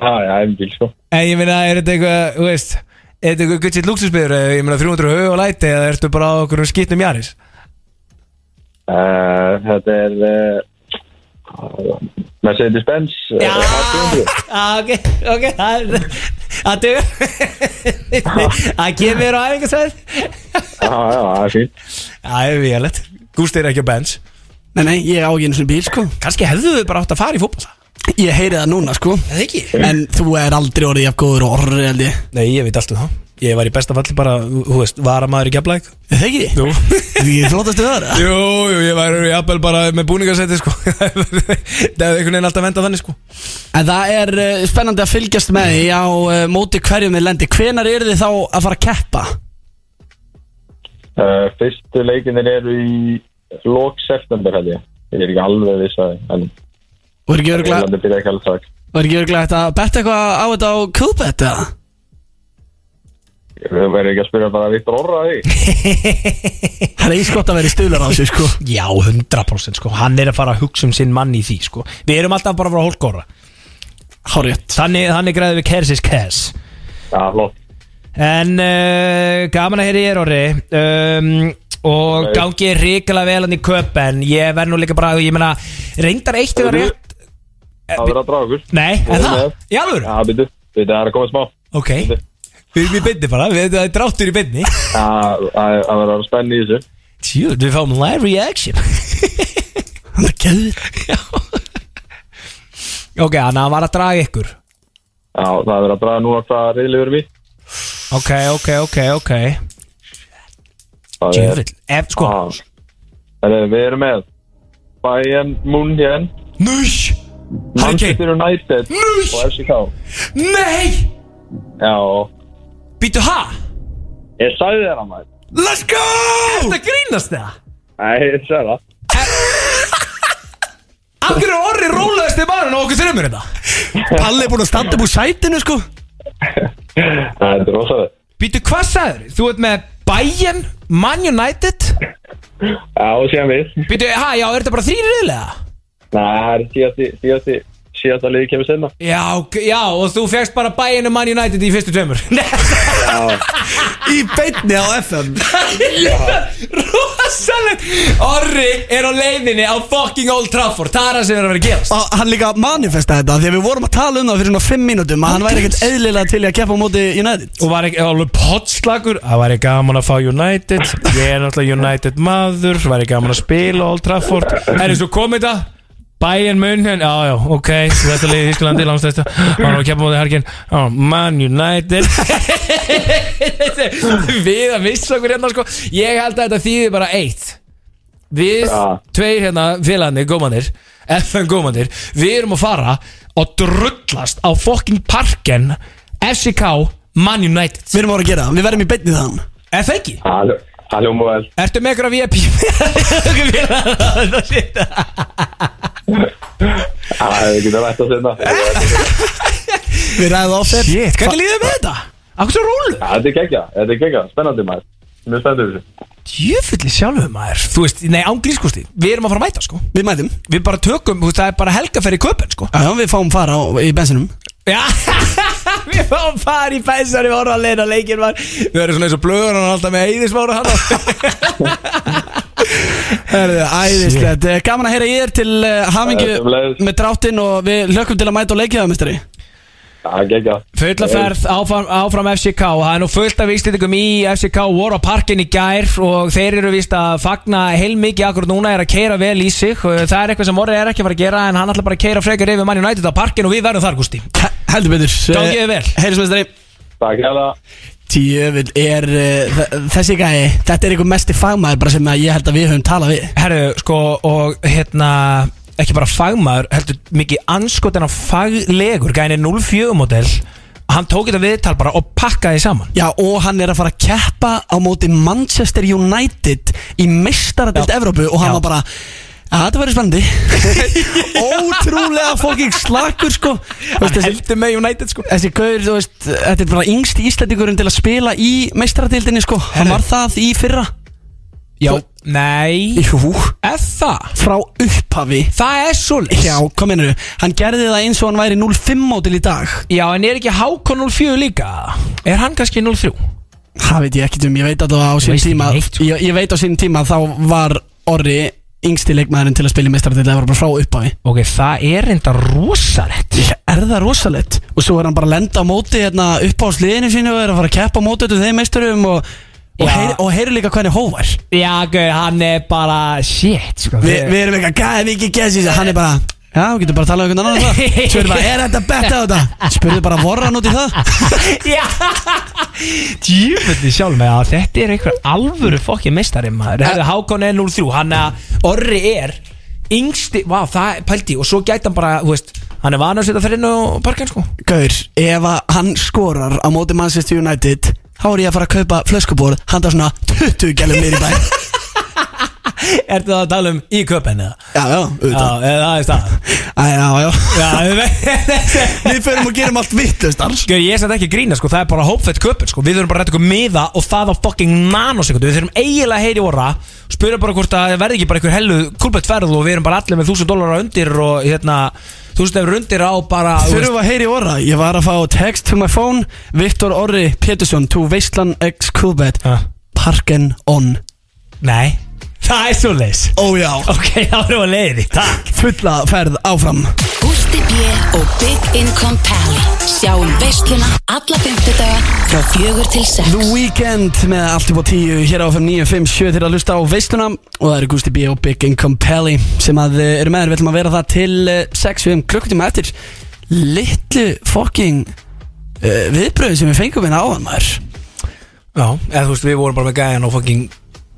Já, ég á bíl, sko. En ég meina, er þetta eitthvað, þú veist Er þetta eitthvað gutt sitt luxusbyður, ég meina 300 hög og læti Eða ertu bara á okkur skýtnum jaris? Uh, þetta er uh, Mercedes-Benz uh, Já, A200. ah, ok, ok, það er Það kemur á æfingasvæð Já, já, það er fínt. Það er viðalegt Gústi er ekki á Benz. Nei, nei, ég á ekki einu svona bíl, sko. Kannski hefðu við bara átt að fara í fótballa Ég heyri það núna, sko. Eða ekki? En þú er aldrei orðið jafn góður og orri, held ég. Nei, ég veit allt um það. Ég var í besta falli bara, þú veist, varamaður í Keflæk Er Það ekki? Jú. Því flottastu það Jú, jú, ég var í Appel bara með búningarsæti, sko. Það hefði einhvern veginn alltaf vendað þannig, sko. En það er uh, spennandi að fylgjast með því á uh, móti hverjum við lendi Hvenar eru þið þá að fara að keppa? Uh, fyrstu leikinir eru í lók september, held ég. Ég er ekki alveg viss að en Og er ekki örglega hægt að betta eitthvað á þetta á Kubet eða? Við verðum ekki að spyrja bara Viktor Orra að því. Það er eins gott að vera í stuðlar á þessu sko. Já, 100% sko. Hann er að fara að hugsa um sinn mann í því, sko. Við erum alltaf bara að að hólkóra Hárjött Þannig, þannig græðum við Kersis Kers. Já, flott. En uh, gaman að heyra ég er orri. Um, Og gangi ríkilega vel hann í köpen Ég verð nú líka bara, ég meina Reyndar eitt eða Heyrðu, rétt Það verður að draga okkur. Nei, en erum það? Í alveg? Já, byrju. Byrju, það er að koma smá. Ok, við erum í beinni bara við, Það er dráttur í beinni Já, það það verður að spenna í þessu. Tjú, við fáum live reaction Það er gæður Ok, þannig að hann var að draga ykkur Já, það verður að draga núna hvað reyðli verður við. Ok, ok, ok, ok Það er- Tjöfull, ef, sko Já. Herru, Við erum með Bayern Munchen, Nush Hurricane Manchester United og FCK. Nei Já, Býtu, ha? ég sagði þér að maður. Let's go Þetta grínast það Nei, ég sagði það. Akkur er orri rólaðist í barinn og okkur þreymur þetta Palli er búin að standa úr sætinu sko Það er rosalega. Býtu, hvað sagður? Þú ert með Bayern, Man United Já, og síðan við. Býtu, ha, já, er þetta bara þrýri riðlega? Nei, það síðasti, síðasti, síðasta liði kemur senna. Já, já, og þú fegst bara og Man United í fyrstu tveimur. Í beinni á FM Rosalegt. Orri er á leiðinni á fucking Old Trafford. Það er það sem er að vera að gerast. Og hann líka manifesta þetta að við vorum að tala um það fyrir svona 5 mínútum Að hann væri ekkert eðlilega til að keppa á móti United. Og var ekki alveg potslagur Það væri gaman að fá United. Ég er náttúrulega United maður. Það væri gaman að spila Old Trafford. Er eins og komið þetta Bayern München, já já, ok. Þetta liðið í Ísklandi, langstæðstu Hann var að keppa mútið hergin Já, Man United. Við að missa okkur hérna sko. Ég held að þetta þýði bara eitt. Við, Ja. tveir hérna félagarnir, gómanir FN gómanir, við erum að fara og drullast á fucking parken FCK Man United. Við erum að voru að gera það, við verðum í beinni þann Er það ekki? Það það hljóma vel Ertu með ykkur að VIP? Það Það hefði ekki það vært að sinna Við ræðum ofir Shit, hvernig líður með þetta? Akkur svo rólu? Þetta er geggja, þetta er geggja, spennandi maður. Mjög spennandi þessu. Jöfulli sjálfur maður. Þú veist, nei, án grískústi Við erum að fara að mæta, sko. Við mætum. Við bara tökum, þú veist, það er bara helgaferð í köpen, sko. Já, já, við fáum fara á, í bensinum Já, við fáum fara í bæsar Við vorum að leina leikin var Við erum svona eins og blöður er alltaf með eiðismára hann. Herðu, æðislegt. Eh, Gaman að heyra ég er til Eh, sömuleiðis. með dráttin og við hlökkum til að mæta og leikja það, mistari Geggja Fulla ferð áfram, áfram FCK og það er nú fullt af víslendingum í FCK voru á parkin í gær og þeir eru víst að fagna heilmikið akkur núna er að keira vel í sig. Það er eitthvað sem Morri er ekki að fara að gera en hann ætla bara að keira frekar yfir mann United á parkin og við verðum þar Gústi. He- Heldur betur. Gangi þér vel. Heilismestari Takk hjá Tjöfull er uh, þessi gæi Þetta er einhver mesti fagmaður bara sem að ég held að við höfum talað við. Herru, sko, og hérna ekki bara fagmaður, heldur mikið anskotin af faglegur, gæni 04 model hann tók þetta viðtal bara og pakkaði saman. Já og hann er að fara að keppa á móti Manchester United í mestaradelt. Evrópu og hann Já. var bara að þetta verður spennandi. Ótrúlega fokking slakur sko. Þú veist, þessi, heldur með United sko. þessi gaur, þú veist, þetta er bara yngst íslendingurinn til að spila í mestaradeildinni sko. Hann var það í fyrra Já, nei. Jú, það? frá upphafi. Það er svolítið Já, hvað mennur Hann gerði það eins og hann væri 05 mótil í dag. Já, en er ekki Hákon 04 líka? Er hann kannski 03? Það veit ég ekkert um, ég veit að það á sín veist tíma ekki neitt, sko. ég, ég veit á sín tíma þá var Orri yngsti leikmaðurinn til að spila í mestaradeild Það var bara frá upphafi. Ok, það er reynda rosalett Ég er það rosalett Og svo er hann bara að lenda á móti hérna, upp á sliðinu sínu og er að fara að keppa á móti þetta þeim meisturum og, og, Já. heyri, og heyri líka hvernig hóvar. Já, gauð, hann er bara shit sko. Vi, Við erum eitthvað, hvað er mikið gæsið Hann er bara, já, þú getur bara að tala um einhvern annan það er bara, er þetta betta á þetta? Spurðu bara vorran út í það. Já. Djúfulli sjálf með að þetta er einhver alvöru fokki mestari maður. Hákon er 03 Hann að Orri er yngsti Vá, það er pælti Og svo gæti hann bara, þú veist Hann er vanur að setja þrinn og parkinn sko. Gaur, ef hann skorar á móti Manchester United Þá er ég að fara að kaupa flöskubor Handa svona 20 gælum mér í bæ Ertu það að tala um í köpen eða? Já, já, Já, auðvitað eða það. Er stað Æ, Já, já. Já, við Við förum og gerum allt vittlust alls Gauð, ég er satt ekki að grína sko, það er bara hópfett köpun sko. Við þurfum bara að rætta ykkur miða og það á fucking nanosekundu Við þurfum eiginlega að heyri orra Spura bara hvort að það verði ekki bara einhver hellu kulbett ferð Og við erum bara allir með 1000 dólar undir Og hérna, 1000 efur undir á bara þú Þurfum að heyri orra Ég var að fá text to my phone. Viktor Orri Pétursson To Veistland X Coolbet Ha? Parken on. Nei, það er svo leis Ó já. Ok, þá erum við að leiði, takk. Fulla ferð áfram. Gústi B. og Big Income Pally. Sjáum veisluna alla fymtudaga frá fjögur til sex. The Weekend með allt upp á tíu Hér á FM 957 til að lusta á veisluna. Og það eru Gusti B og Big Income Pally Sem að eh, eru með. Þér Við ætlum að vera það til 6 við um klukkutíma eftir. Litlu fucking uh, Viðbröðu sem við fengum hérna áðan maður. Já, eða þú veist, við vorum bara með gæjan á fucking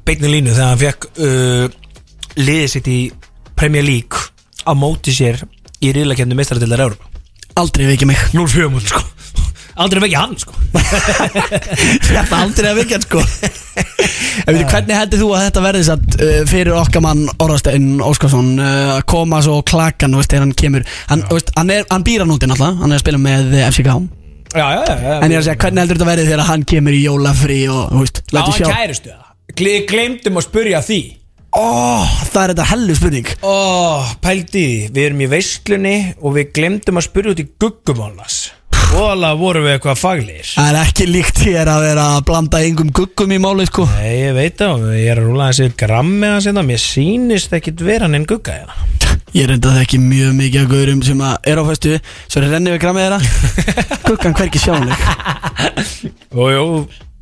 beinni línu Þegar hann fekk uh, liðið sitt í Premier League Á móti sér í riðlakefni meistaradildar Európa Aldrei vikið mig. 0-4 múl, sko. Aldrei vekja hann, sko. Þetta aldrei að vikja sko. En veitu, Hvernig heldur þú að þetta verði satt uh, Fyrir okkar mann Orðasteinn Óskarsson uh, Að koma svo klakan veist, Þegar hann kemur? Hann, veist, hann, er, hann býr hann úti náttúrulega Hann er að spila með FCK Já, já, já, já. En ég er að segja, hvernig heldur þetta verði þegar hann kemur í jólafrí og, þú veist, Já, hann kæristu það Gle- Gleymdum að spurja því. Ó, það er þetta hellu spurning. Ó, pældi því, við erum í veislunni og við glemdum að spyrja út í guggumálas og alveg vorum við eitthvað faglir Það er ekki líkt hér að vera að blanda yngum guggum í máli, sko. Nei, ég veit það, ég er að rúla þessi grammi að setja, mér sýnist ekkit vera neinn gugga hérna. Ég reynda það ekki mjög mikið að gaurum sem að er á fæstu Svo er rennið við grammið þeirra. Guggan hverki sjáanleg Jú, jú,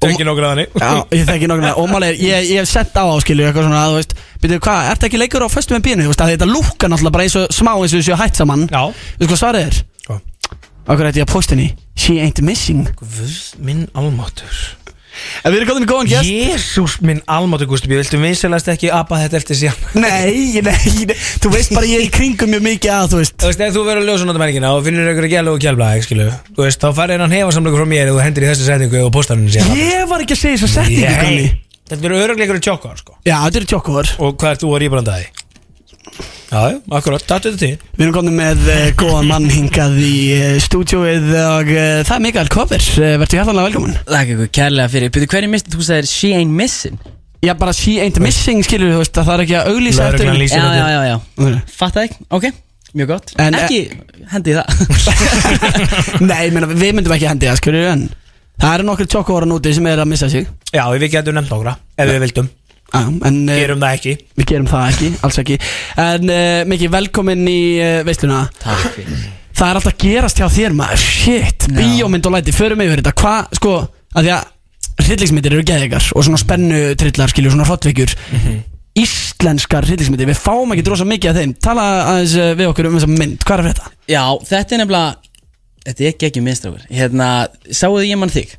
tekið nokkur að henni Já, ég þekki nokkuð Og máli er, ég, ég hef sett á áskilu eitthvað svona að, þú veist Byrju, hvað, ertu ekki leikur á föstu með bínu? Þú veist að þetta lúkar náttúrulega bara eins og smá eins og þessu hætt saman Já. Þú veist hvað svarið er? Hvað? Akkur ætti ég að posta henni She ain't missing Guð minn almátur En við erum góðin í góðan gest. Jésús minn almátur Gústi Ég viltu vinsalast ekki apa þetta eftir síðan? Nei, nei, nei, þú veist bara ég er í kringum mjög mikið að, þú veist. Þú veist, ef þú verður að ljósa nota menningina og finnur ykkur að gæla og kjálbla, skilu Þú veist, þá færir hann hefasamleikur frá mér og hendur í þessu setningu og postar hann síðan. Ég var ekki að segja þess að setningu, Þetta eru örugleikur í tjokkar, sko. Já, þetta eru tjokkor Og hvað ert þú að rýbrandaði? Já, já, akkurat, þetta til. Við erum komin með uh, góðan mann hingað í uh, stúdjóið og uh, það er Mikael uh, Verður hjartanlega velkomin Þakka ykkur kærlega fyrir. Byrju, hverju mistið þú sagðir She ain't missing? Já, bara she ain't missing, skilur þú veist að það er ekki að auglýsa eftir Já, þetta. já, já, já. Ok. Fatta ekki, ok, mjög gott. En, Ekki hendi það. Nei, ég meina, við myndum ekki hendi það, skilur en það eru nokkur tjokkóra núti sem er að missa sig. Já, við getum nefnt nokkra, ef við vildum en uh, Gerum það ekki. við gerum það ekki, alls ekki. En uh, Miki, velkomin í uh, veisluna. Takk fyrir. Það er alltaf að gerast hjá þér maður. Shit, Já. bíómynd og læti, förum yfir þetta. Hvað, sko, að því að Hryllingsmyndir eru geðegar og svona spennu trillar skilju, svona hrottveikjur. Íslenskar hryllingsmyndir, við fáum ekki drosa mikið af þeim. Tala aðeins uh, við okkur um þessa mynd, hvað er þetta? Já, þetta er nefnilega Þetta er ekki ekki minnstrafur Hérna, sáuðu ég mann þig?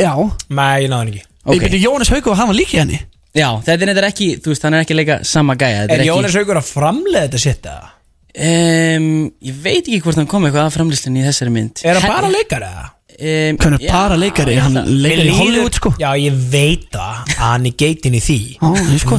Já, Nei, ég náði hann ekki. Okay. ég byrju Jónas hann var líka í henni Já, þetta er ekki Þú veist, hann er ekki leika sama gæja þetta Er ekki, Jónas Haugur að framleiða þetta sitt eða? um, Ég veit ekki hvort hann kom eitthvað að framlýslinni í þessari mynd Er hann bara leikar eða? um, Hann er bara leikari, hann leikar í Hollywood sko Já, ég veit það að hann er geitin í því Ó.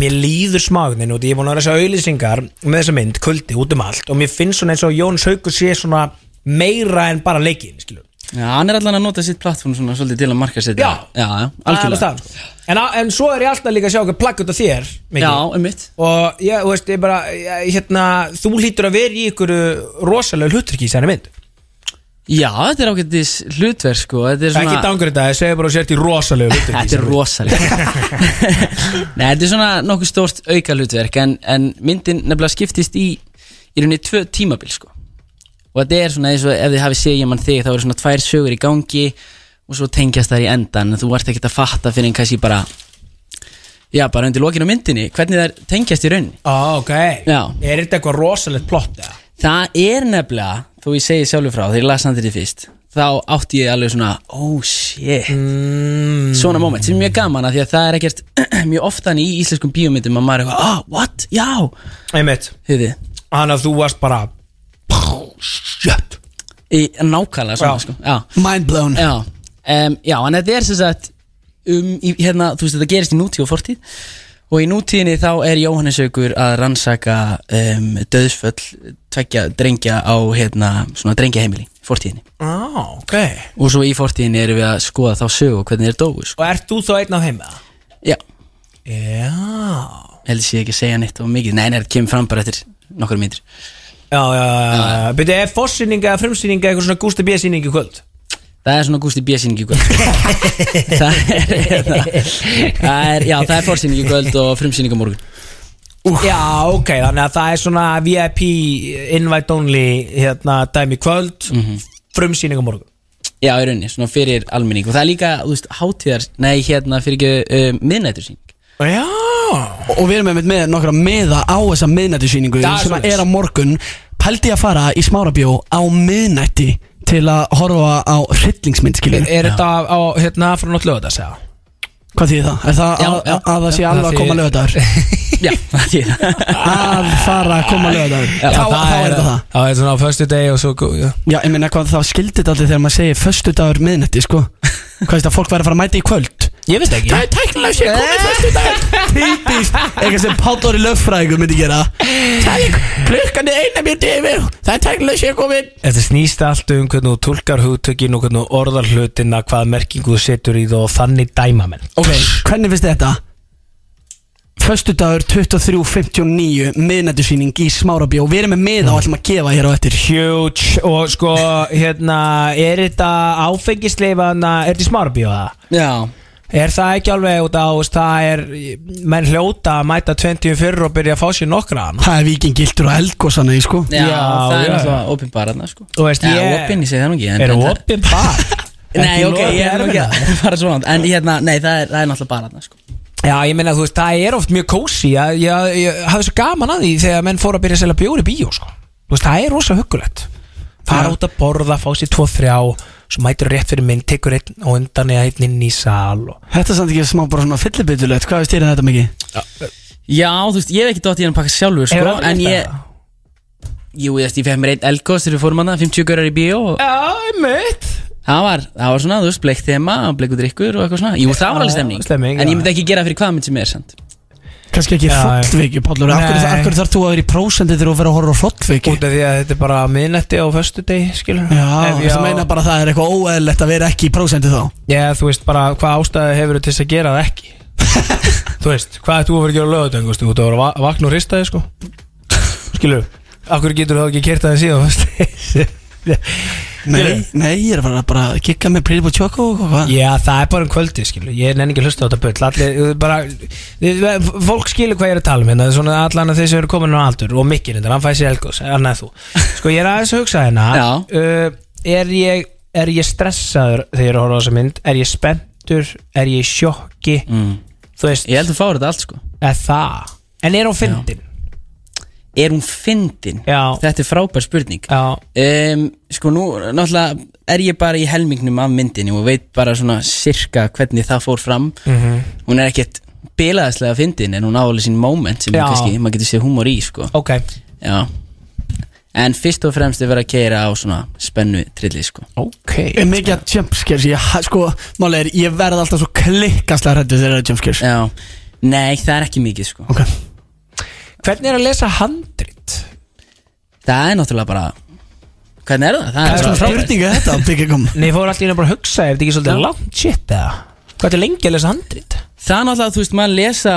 Mér líður smagnin og ég er búin að vera þess að auðlýsingar með þessa mynd, kuldi, út um allt og mér finnst svona eins og Jónas Haugur sé svona meira en bara leikin, skilu Já, hann er allan að nota sitt plattform svona svolítið til að marka sitt Já. já, já algjörlega. sko. en, á- en svo er ég alltaf líka að sjá okkur plagg út af þér Mikki. Já, um mitt og ég, þú veist, ég bara ég, hérna, þú hlýtur að vera í ykkur rosalega hluturki í sæni mynd. Já, þetta er ágættis hlutverk sko. Þetta er svona ekki dangur þetta, ég segi bara að sért í rosalega hluturki Þetta er rosalega. Nei, þetta er svona nokkuð stórt auka hlutverk en, en myndin nefnilega skiptist í í rauninni tvö tímabil sko og þetta er svona eins og ef þið hafið ég mann þig þá eru svona tvær sögur í gangi og svo tengjast þær í endan en þú ert ekkert að fatta fyrir en kannski bara já, bara undir lokinu myndinni hvernig þær tengjast í rauninni. Ah, ok, Já. er þetta eitthvað rosalegt plott eða? Það er nefnilega, þó ég segi sjálfur frá þegar ég las handrið fyrst þá átti ég alveg svona, oh shit. Mm, svona moment sem er mjög gaman að því að það er ekkert mjög oftan í íslenskum bíómyndum að maður er eitthvað, ah, what, já. Hann að þú varst bara shit. Í nákvæmlega svona sko Já, Mind blown. Já, um, já en þetta er sem sagt um, í, hérna, þú veist þetta gerist í nútíð og fortíð. Og í nútíðinni þá er Jóhannes Haugur að rannsaka um, döðsföll tveggja drengja á hérna, svona drengjaheimili fortíðinni. Ah, ok. Og svo í fortíðinni erum við að skoða þá sögu og hvernig þeir dóu sko. og ert þú þá einn af heim eða? Já, já. Heldur sé ekki að segja neitt og mikið. Nei, nei, þetta kemur fram bara eftir nokkur myndir Já, já, já, byrju, er fossýning eða frumsýning eitthvað svona Gústi B. sýning í kvöld? Það er svona Gústi B-sýning í kvöld. Það, er, það er Já, það er fórsýning í kvöld og frumsýning á morgun. Já, ok, þannig að það er svona VIP invite only hérna dæmi kvöld frumsýning á morgun. Já, í rauninni, svona fyrir almenning. Og það er líka, þú veist, hátíðar Nei, hérna, fyrir ekki uh, miðnættursýning Já. Og við erum með, með nokkra meða á þessa miðnættisýningu Það er sem svoleiðis. er á morgun Pældi ég að fara í smárabjó á miðnætti til að horfa á hryllingsmynd skilur Er þetta á, hérna frá nátt lögða segja? Hvað þýðir það? Er það Já, að, já. að það sé alveg að koma lögadagur? Já, það er að fara að koma lögadagur Já, Þá þá er þetta það Það er svona á föstu degi og svo já. Já, ég meina hvað þá skildi þetta aldrei þegar maður segir Föstu dagur miðnætti sko Hvað veist að fólk væri að fara að mæta í kvöld Ég veist ekki. Það er tæknilega sé komið föstu dagur Típist Eitthvað sem Páll Óri lögfræðingur myndi gera. Það er klukkan er eina mér yfir. Það er tæknilega sé komið Þetta snýst allt um hvernig þú tólkar hugtökin og hvernig þú orðar hlutina hvað merkingu þú setur í það og þannig dæma menn. Ok, hvernig finnst þetta? Föstudagur 23.59 miðnættusýning í Smárabjó Við erum með miða og ætlum að gefa hér á eftir. Huge. Og sko hérna er þetta áfengisleifa er þetta í smárabíu það? Já, Er það ekki alveg út á, það er, menn hljóta að mæta 20 fyrir og byrja að fá sér nokkra hana Það er vikingiltur og eldgósana í sko. Já, Já, það er náttúrulega opinbarana sko. Þú veist, Já, ég- opin, ég segi það nú ekki en- Er það opinn bar? Nei, ok, ég er nú ekki að fara svona En hérna, nei, það er, það er náttúrulega barana sko. Já, ég meina, þú veist, það er oft mjög kósi Ég, ég, ég hafði svo gaman að því þegar menn fóru að byrja að selja bjóri í bíó sko. Þú veist, það er rosa huggulegt. Fara út að borða, fá sér tvo, þrjá Svo mætur rétt fyrir minn, tekur einn og undan eða einn inn í sal og... Þetta er samt ekki smá bara svona fyllibitulegt Hvað veist þér um þetta mikið? Já, þú veist, ég hef ekki dótt í hann að pakka sjálfur sko, En ég, jú, ég, veist, ég fekk mér einn elgos þegar við fórum hann 50 görar í bíó og Já, einmitt. Það var, það var svona, þú veist, bleikt þema Bleiku drikkur og eitthvað svona. Jú, það var alveg stemning, stemming, En já. ég myndi ekki gera fyrir hvað mynd sem er, sant Kannski ekki hrollviki, Pállur Akkur, þarf þú að vera í prósendi þegar þú verður að horfa hrollviki Út af því að þetta er bara miðnetti á föstu deg, skilur Já, þú á- meina bara að það er eitthvað óeðlegt að vera ekki í prósendi þá. Já, þú veist bara hvað ástæði hefur til þess að gera það ekki? Þú veist, hvað þú að vera að gera lögutöng Þú ert að vera að va- vakna og rista þig sko. Skilur, akkur getur þú Nei, nei, ég er bara, bara að kikka með Pretty Boy Choco og hvað Já, það er bara um kvöldi, skilur. Ég nenni ekki að hlusta á þetta bull. Allir, uh, bara, þið- Fólk skilur hvað ég er að tala um hérna. Svona allan að þeir sem eru komin á aldur Og mikkir þetta, hann fæði sér elgos Annað þú. Sko, ég er aðeins að hugsa hérna Já. uh, er, ég, er ég stressaður þegar ég er að horfa á þessa mynd? Er ég spenntur? Er ég í sjokki? Mm. Þú veist, Ég held að fára þetta allt, sko. Er það? En er hún fyndin? Er hún fyndin? Já. Þetta er frábær spurning. Já, um, Sko nú, náttúrulega er ég bara í helmingnum af myndinni og veit bara svona sirka hvernig það fór fram. Mhm. Hún er ekkert bilaðislega fyndin en hún áhuga sín moment sem kannski, maður getur séð húmor í sko. Ok. Já. En fyrst og fremst er verið að keira á svona spennu trilli sko. Ok. Er mikið að jumpscares Ég, sko, máli er, ég verð alltaf svo klikkaslega hrættu þegar það er jumpscares Já. Nei, það er ekki mikið sko. Ok Hvernig er að lesa handrit? Það er náttúrulega bara Hvernig er það? Það Það er er svona spurninga þetta Byggja kom Nei, ég fór alltaf inn að bara hugsa Er þetta ekki svolítið langt shit eða? Hvað er lengi að lesa handrit? Það er náttúrulega, þú veist, maður lesa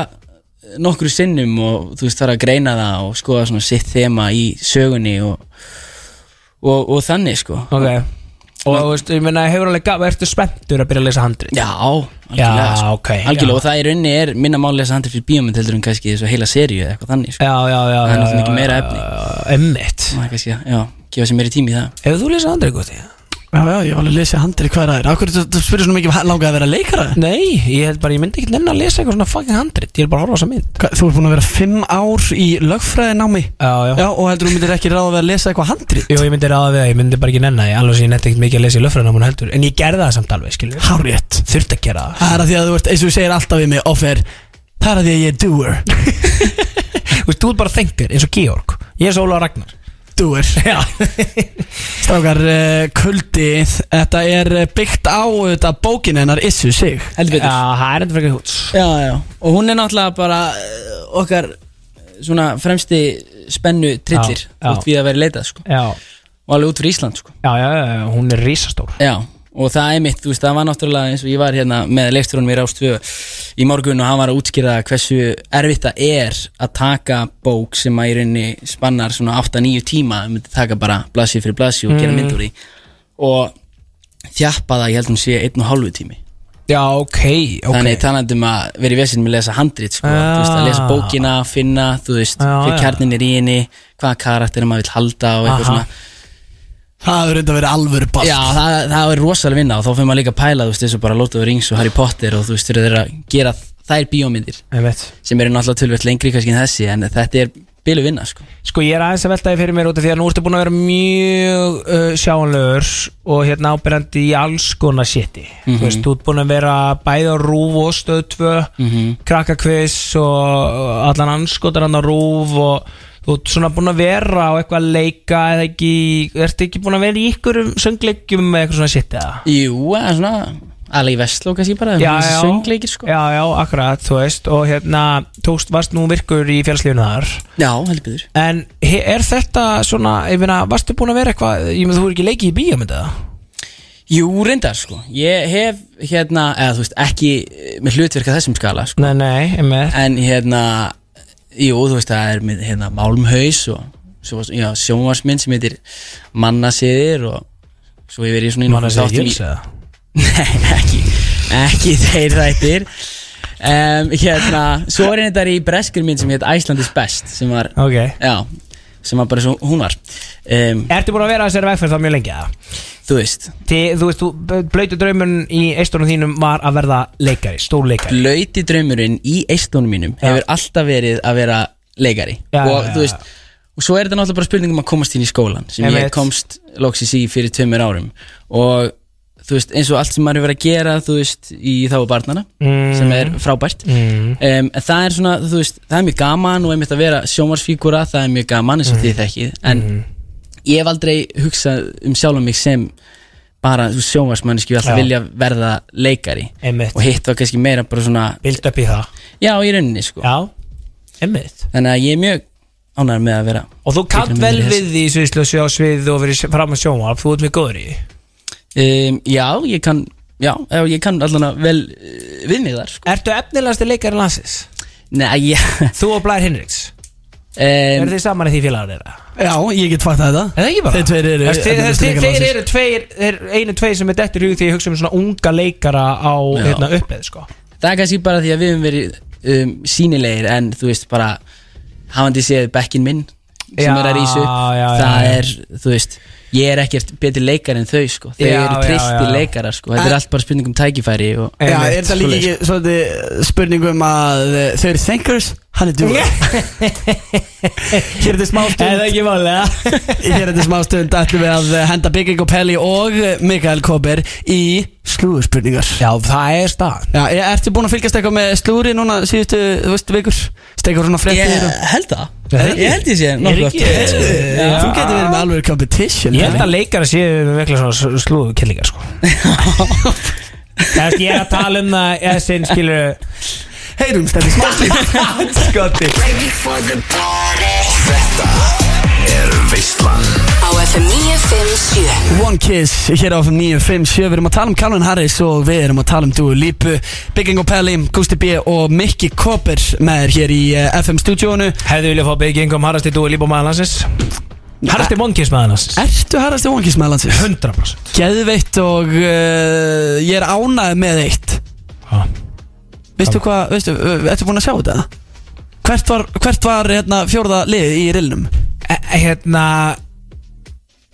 nokkru sinnum og þú veist, þarf að greina það og skoða svona sitt þema í sögunni og, og, og þannig, sko Ok Og þú veist, ég meina, hefur alveg gaf, ertu spenntur að byrja að lesa handrit? Já, algjörlega, Já, sko. ok, algjörlega já. og það í rauninni er minna mál að lesa handrið fyrir bíómynd heldur en kannski þessu heila seríu eða eitthvað þannig, sko Já, já, já Það er náttúrulega mikið meira efni. Emmitt Það er kannski, já, gefa sér meiri tími í það Hefur þú lesað handrit, Gusti? Já, já, ég var alveg að lesa handri hvað er það er. Akkur þú spyrir svona mikið langað að vera leikara Nei, ég held bara, ég myndi ekki nenni að lesa eitthvað svona fucking handrit. Ég er bara að horfa á þessa mynd. Hvað, Þú ert búin að vera fimm ár í lögfræðinámi? Já, já, Já, og heldur þú myndir ekki ráða við að lesa eitthvað handri Jú, ég myndi ráða við það, ég myndi bara ekki nenni það Alveg ég netti ekkert mikið að lesa í löffræðinamun heldur. En ég gerði það samt alveg, skilur Hárétt Þurft að gera það. Það er að því að þú ert, eins og þú segir alltaf við mig offer Það er að því að ég er doer. Þú veist, þú ert bara thinker, eins og Georg. Ég er svo Óla Ragnar Doer Já. Strákar, uh, kuldi Þetta er eh, byggt á þetta bókin hennar Issu sig. Betur Já, það er enda frekar húts Já, já, og hún er náttúrulega bara uh, okkar svona fremsti spennu trillir út við að vera leitað, sko. Já, og alveg út fyrir Ísland, sko. Já, já, já, hún er risastór. Já, og það er mitt, þú veist, það var náttúrulega eins og ég var hérna með leikstjóranum í Rástvö í morgun og hann var að útskýra hversu erfitt það er að taka bók sem að í rauninni spannar svona 8-9 tíma, það myndi taka bara blassi fyrir blassi og gera mynd úr því. Og þjappa það, ég held hún sé einn og hálfu tími. Já, ok, ok. Þannig talandi um að vera í vesinn með að lesa handrit sko, Já. þú veist, að lesa bókina, finna, þú veist, Já, hver já. kjarnin er í henni, hvaða karakterir maður vil halda og eitthvað svona Það hefur reynda verið alvöru bast. Já, það, það er rosalega vinna og þá fyrir maður líka að pæla, þú veist, eins og bara Lord of the Rings og Harry Potter og þú veist, þeir eru að gera þær bíómyndir. Sem eru náttúrulega tölvöld lengri kannski en þessi en þetta er bilu vinna, sko. Sko ég er aðeins að veltaði fyrir mér út af því að nú ertu búin að vera mjög uh, sjáanlegur og hérna ábyrjandi í alls konar shiti. Þú veist, þú ert búin að vera bæði á rúf og stöð 2 mm Mhm. krakkakviss og allan anskotar hann á rúf og þú ert svona búin að vera á eitthvað að leika eða ekki, ertu ekki búin að vera í ykkur söngleikjum með eitthvað svona shit eða? Jú, er svona alveg í Vestló kannski bara, Já, já. söngleikir, sko Já, já, akkurat, þú veist og hérna, tókst, varst nú virkur í fjárslífinu þar Já, heldur En er þetta svona, ég meina, varstu búin að vera eitthvað, ég meina, þú er ekki leikið í bíómynda það? Jú, reyndar, sko Ég hef, hérna, eða þú veist, ekki eh, með hlutverka þessum skala, sko Nei, nei, jú, þú veist, það er með hérna Málmhaus og sjónvarsmynd sem heitir Mannasiðir og svo hefur ég svona í Manna nokkrum segir þáttum í- Gils eða? Nei, ekki, ekki þeir þættir um, Hérna, svo er þetta í breskur minn sem heit Iceland is best sem var, Ok já sem var bara eins og hún var. Um, Ertu búin að vera að þessari vegferð þá mjög lengi eða? Þú veist, Þi, Þú veist, þú, blöytu draumun í eistunum þínum var að verða leikari, stór leikari. Blöyti draumurinn í eistónum mínum hefur alltaf verið að vera leikari. Já, og já, þú veist og svo er þetta náttúrulega bara spurning um að komast inn í skólan sem Einmitt. ég komst loksis í fyrir tveimur árum. Og þú veist eins og allt sem maður hefur verið að gera þú veist í þá barnana Mm. sem er frábært Mm. um, en það er svona þú veist það er mjög gaman og einmitt að vera sjómarsfígura það er mjög gaman eins og þið þekkið en Mm. ég hef aldrei hugsað um sjálf mig sem bara sjómarsmanniski ég alltaf Já. vilja verða leikari Einmitt. og hitt var kannski meira bara svona Bild upp í það Já, í rauninni sko Já, einmitt Þannig að ég er mjög ánægður með að vera Og þú Teikna vel við því sviðslu og sjá svið og verið fram að sjónvarp Þú ert mjög góður í því. Um, Já, ég kann Já, ég kann allan að vel uh, við mig þar sko. Ertu efnilegasti leikari landsins? Nei, ég Þú og Blær Hinriks Er um, þið saman í því félagar þeirra? Já, ég get fatt þetta Er það ekki bara? Þeir tveir eru Þeir, eru tveir, þeir, einu tveir sem er dettur í hug því ég hugsa um svona unga leikara á hérna, uppið sko. Það er kannski bara því að við höfum verið um, sínilegir en þú veist bara hafandi séð bekkin minn sem Já, er að rísa upp já, já, það já. er, þú veist ég er ekkert betri leikar en þau sko. Þau Já, eru trillti leikara sko. Þetta er allt bara spurning um tækifæri og Já, er þetta líka ekki svolítið spurningum að þau eru thinkers, hann er doer Hér er þetta smá það stund ekki málega? Hér er þetta smá stund ætlum við að eh, henda Bygging og Pelli og eh, Mikael Kober í slúðurspurningar. Já, það er stað Já, ég ertu búin að fylgjast eitthvað með slúri núna síðustu, þú veist, vikur? Stekur svona fréttir ég og... held það. Ég held ég. sé nokkuð. Já. Þú getur verið með alveg competition Ég held að leikara séu með veiklega svona slúðu kellingar sko. Ég er að tala um það eða sinn skilur Heyrum, þetta er Skotti er Veislan. Á FM 957 One Kiss hér á FM 957 Við erum að tala um Calvin Harris og við erum að tala um Dua Lipu Bygging og Pelli, Gusti B og Mikki Koper með þér hér í eh, FM stúdíónu Hefðu viljað fá bygging um Harrasti Dúi Líbo maður landsins Harrasti Monkis maður landsins Ertu Harrasti One Kiss með landsins? 100% Geðveitt og uh, ég er ánægð með eitt. Já. Veistu hvað, veistu, ertu búin að sjá þetta? Hvert var, hvert var hérna, fjórða lið í rilnum? E- Hérna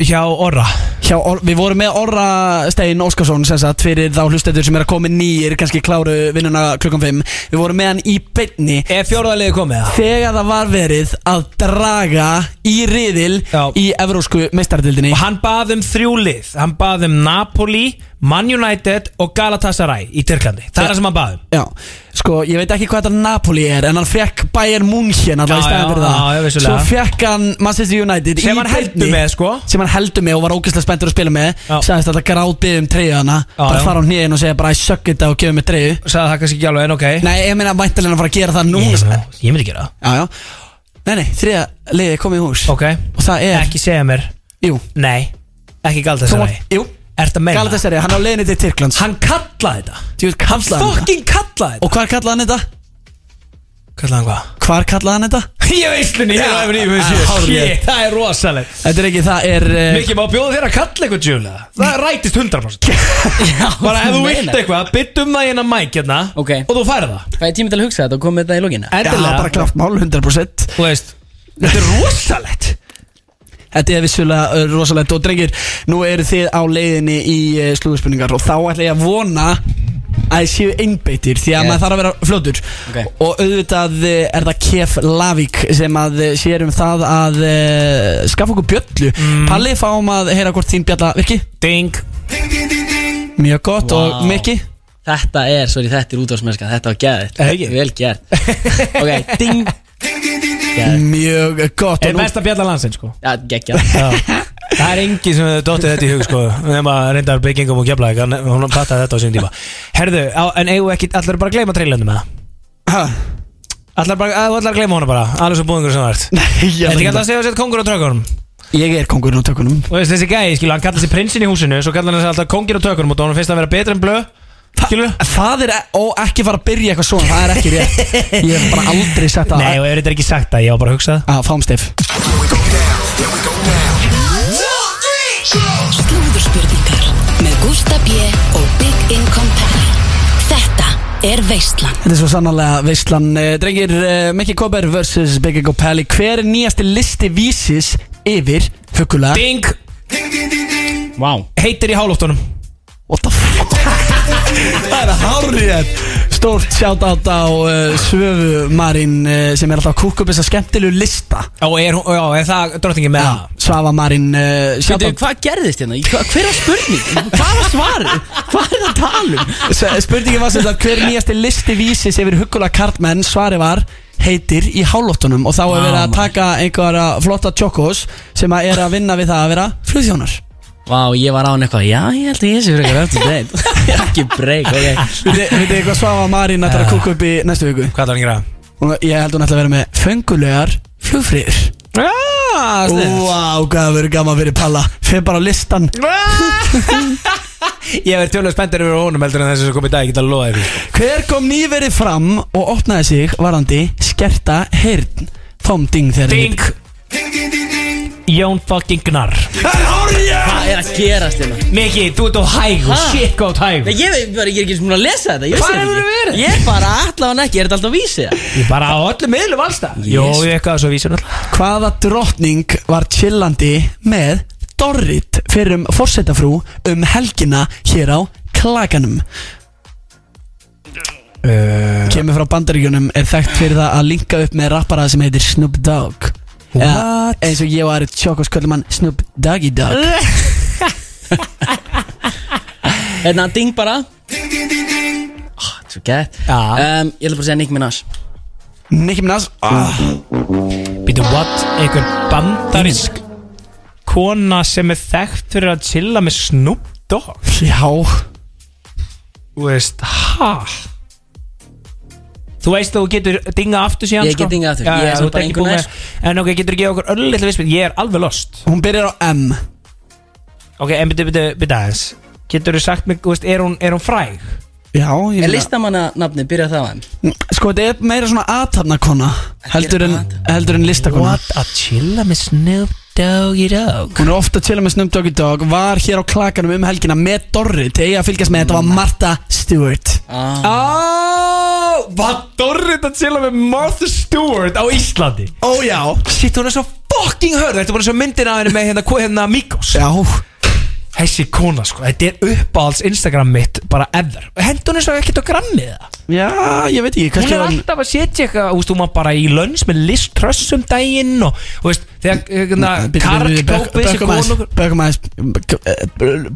Hjá Orra Hjá, við vorum með Orra Stein Óskarsson sem sagt fyrir þá hlustendur sem er að koma nýjir kannski kláru vinnuna klukkan 5 Við vorum með hann í beinni. Er fjórðaliði komið það? þegar það var verið að draga í riðil Já. í evrósku meistardildinni Og hann bað um þrjú lið. Hann bað um Napoli, Man United og Galatasaray í Tyrklandi. Það er það sem hann bað um. Já, sko, ég veit ekki hvað þetta Napoli er En hann fekk Bayern München alltaf í stæðan fyrir það. Svo fekk hann Manchester United Sem í hann heldur með sko. Sem hann heldur með og var ógeðslega spenntur að spila með. Já. Sagðist alltaf grátbið um treyjana Já, Bara já. fara á hnýðin og segja bara I suck it og gefa mig treyju. Sagði það kannski ekki alveg en ok. Nei, ég meina væntalega að fara að gera það núna. Ég, Já, ég myndi gera það. Já Nei, nei, þriða liðið komið í hús. Ok. Og það er, Ekki segja mér. Jú. Nei. Ekki Þú Galatasaray mátt- Jú, Ert að meina? Galatasaray, hann á leiðinni til Tyrklands. Hann kallaði þetta. Djú, kallaði hann þetta. Fucking kallaði þetta. Og hvar kallaði hann þetta? Kallaði hann hvað? Hvar kallaði hann þetta? Ég veist henni Já, Ég já, veist hárrétt. Shit, það er rosalegt. Þetta er ekki, það er uh, Mikið má bjóða þér að kalla eitthvað djúlega Það rætist 100% Já, Bara ef þú meinar. vilt eitthvað Bytt um það hérna mæk hérna Ok. Og þú færð það. Fæ ég tími til að hugsa þetta og koma með þetta í lógina Já, Endilega bara klart mál, 100% Þú veist Þetta er rosalegt. Þetta er vissulega uh, rosalegt. Og drengir Nú eru þið á leiðinni í uh, slúðspurningar Og þá ætla ég að vona að þið séu einbeittir Því að maður þarf að vera fljótur. Ok. Og auðvitað uh, er það Kef Lavík Sem að uh, sér um það að uh, Skaffa okkur bjöllu. Palli, fáum að heyra hvort þín bjalla virki Ding. Mjög gott. Vá. og Mikki? Þetta er, sorry, þetta er útvarsmennska Þetta var gæðið Er það ekki? Vel gert. Ok, ding Mjög gott. Er og nú, besta bjalla landsinn sko? Já, geggjað. Það er engin sem hefur dottið þetta í hug sko. Nefn að reyndar byggingum og keflaðik Hún pattaði þetta á sín tíma. Herðu, á, en eigum við ekki Allar bara að gleyma treylendum með það? Ha? Allar bara, að, allar að gleyma hana bara Alveg svo búðingur sem það ert. Þetta ekki alltaf að segja að setja kongur á trökkunum Ég er kongurinn á tökunum. Og veist þessi gæi, skilu, hann kallar sig prinsinn í húsinu Svo kallar hann sig alltaf kongir á tökunum Og þá hann finnst að vera betur en blöð Skilu Það er, og ekki fara að byrja eitthvað svona Það er ekki rétt. Ég hef bara aldrei sett það. Nei, og ef þetta er ekki sagt það, ég var bara að hugsa það. Að fáum stef Slúðurspurningar með Gústa B. og Big Income Pally Þetta er Veislan. Þetta er svo sannarlega veistlan uh, Drengir, uh, Mikki Kober vs. Biggie Gopelli Hver er nýjasti listi vísis yfir huggulega? Ding! Vá. Heitir í hálóftunum What the fuck? Það er hárið Stórt shoutout á uh, Svöfu Marín uh, sem er alltaf að kúka upp þessa skemmtilegu lista Og er, hún- já, er það drottningi með það? Svafa Marín uh, Veitu, shoutout hvað gerðist hérna? Hva, hver var spurning? Hvað var svarið? Hvað er það að tala um? Spurningin var sem sagt hver er nýjasti listi vísis yfir huggulega kartmenn Svari var heitir í hálóttunum og þá er verið að taka einhverja flotta tjokkos sem að er að vinna við það að vera flugþjónar Vá, ég var á hann eitthvað Já, ég held að ég sé fyrir eitthvað eftir deitt Ekki breyk, ok. Vitið þið hvað Svafa Marín ætlar að kúka upp í næstu viku? Hvað er það að gera? Ég held hún ætla að vera með föngulegar flugfrýður Já, sniðugt. Vá, hvað það verður gaman fyrir Palla. Fyrir bara á listan Ég verði tjóðlega spenntur yfir honum heldur en þessi sem kom í dag, ég get að loða því Hver kom nýverið fram og opnaði sig varandi skerta heyrn? Tom Ding þegar Ding Jón fucking Gnarr Hvað er að gerast hérna? Miki, þú ert á hæg og Ha? shit góð hæg Nei, ég, veit bara, ég er ekki sem að lesa þetta Ég Hvar vissi þetta hefurðu ekki. verið? Ég er bara allavega ekki, er þetta alltaf vísið? Ég bara á öllum miðlum alls það Jó, Yes. ég eitthvað svo vísum alltaf Hvaða drottning var chillandi með Dorrit fyrir um fórsetafrú um helgina hér á Klaganum uh, Kemur frá bandaríkjunum er þekkt fyrir það að linka upp með rappara sem heitir Snoop Dogg Eða, eins og ég var tjókos köllum hann Snoop Doggy Dogg. Hérna, ding bara. Oh, Svo gett. Já. um, Ég ætla bara að segja Nick Minaj. Nicki Minaj? Ah. Býtu, what? Einhver bandarísk Kona sem er þekkt fyrir að chilla með Snoop Dogg? Já. Þú veist, ha? Þú veist að þú getur dinga aftur síðan Ég get sko? dingað aftur. Já, Ég er bara nær. með En ok, getur þú gefa okkur örlítið vispið Ég er alveg lost Hún byrjar á M Ok, en byrju, byrju, byrju aðeins Getur þú sagt mig, veist, er hún, er hún fræg? Já, ég Er meina- listamanna nafni, byrja það á þeim Sko, þetta er meira svona aðtapnakona heldur en, heldur en listakona What? Að chilla með Snoop Doggy Dogg Hún er ofta að chilla með Snoop Doggy Dogg Var hér á klakanum um helgina með Dorri Til ég að fylgjast með Þetta var Martha Stewart ah. Var Dorrit að chilla með Martha Stewart á Íslandi? Ó já. Shit, hún er svo fucking hörð. Þetta er bara svo myndin af henni með hérna, hvað hérna Mikos Já. Þessi kona sko, þetta er uppáhalds Instagram mitt bara ever. Hendur hún svo ekkert á grammið það Já, ég veit ekki Hún kannski er var- alltaf að setja eitthvað, þú veist, hún var bara í lönns með Liz Truss um daginn og, þú veist, þegar, hérna, Karl bökkum aðeins, konungur Bökkum aðeins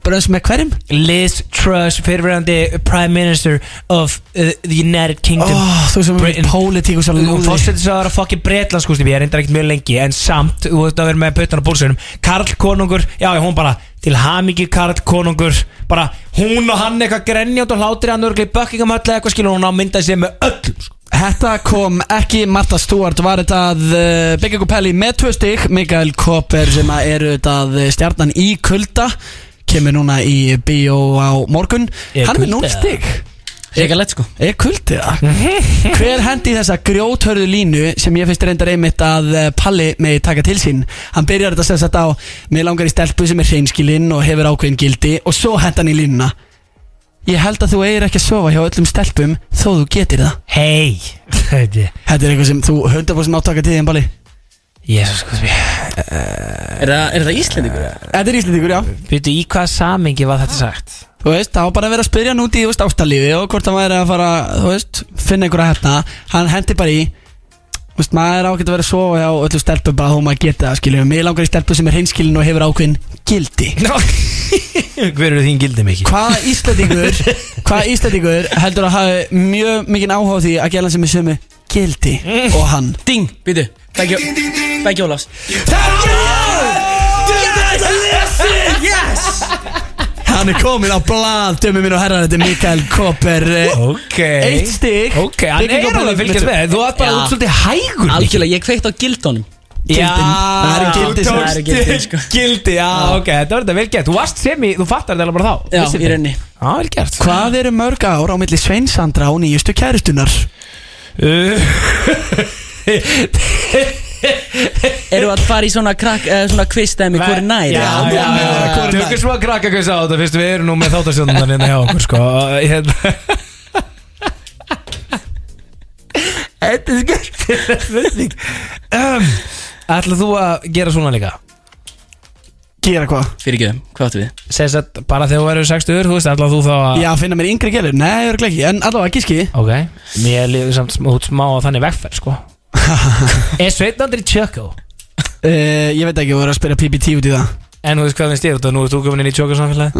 Bröðs með hverjum? Liz Truss, fyrirverandi Prime Minister of uh, the United Kingdom. Ó, þú sem er pólitík og svo lúði. Fórsetið svo að vera fokkin Bretland sko, ég reyndar ekkert mjög lengi En samt, þú veist að vera með puttan á bólsunum Karl konungur, já, hún bara Til hamingju Karl konungur. Bara, hún og hann eitthvað grenjátt og hlátri Hann örgli Buckingham höll eitthvað skilur Hún á myndaði sig með öllum sko. Þetta kom ekki. Martha Stewart Var þetta uh, Byggja Kopelli með tvö stygg Mikael Koper sem að eru þetta stjarnan í kulda Kemur núna í bíó á morgun. Er Hann er kuldi, núl eða? stygg Eka lett sko. Er kuldið það? Hver hendi þessa grjóthörðu línu sem ég finnst reyndar einmitt að eh, Palli megi taka til sín? Hann byrjar þetta sem sagt á Mér langar í stelpu sem er hreinskilinn og hefur ákveðin gildi. Og svo henda hann í línuna Ég held að þú eigir ekki að sofa hjá öllum stelpum Þó þú getur það. Hei Þetta er eitthvað sem þú 100% áttaka til þín Palli. Jésus, sko Er það, er það Íslendingur? Þetta er Íslandíkur, já. Býtu, í hvað samingi var þetta sagt? Þú veist, það var bara að vera að spyrja út í ástalífi og hvort hann væri að fara, þú veist, finna einhverja hefna Hann hendi bara í Þú veist, maður er ágætt að vera sofa hjá öllu stelpu bara þó maður geta það, skiljum Mér langar í stelpu sem er hinskilin og hefur ákveðin gildi. Hver eru þín gildi mikið? Hvaða Íslandingur, hvaða Íslandingur heldur að hafa mjög mikinn áhuga á því að gæla sem er sömu gildi og hann? Ding, býtu Beggi Ólafs Hann er komin á blað, dömi mín og herrar, þetta er Mikael Koper eh, Ok. Eitt stig. Ok, hann er alveg að fylgjast með Þú ert bara Já. út svolítið hægur. Algjörlega, ég kveikt á gildónum Já, Það eru gildi þú sem- tókst Það eru gildi, sko. Gildi, já, ok, þetta var þetta vel gert. Þú varst sem í, þú fattar þetta bara þá. Já, í rauninni. Já, vel gert. Hvað eru mörg ár á milli Sveinsandra og nýjustu kæristunar? Erum við að fara í svona krakk, svona kvistæmi Hvor er já hvor er nær? Tökum svo að krakka hvað sá þetta Fyrst við erum nú með þáttastjóðunan hérna hjá okkur sko. Hérna. Þetta er skemmt spurning. Um, Ætla þú að gera svona líka? Gera hvað? Fyrir ekki þeim, hvað áttu við? Segðs að bara þegar þú verður 60 Þú veist, ætla þú þá að Já, finna mér yngri gælur. Nei, örglega ekki En allavega, gíski. Ok, mér líður samt smá, út smá á þannig vegferð sko Er Sveitnandri tjökko? uh, Ég veit ekki, þú verður að spyrja PPT út í það. En þú veist hvað finnst ég út og nú er þú komin inn í tjökko samfélagi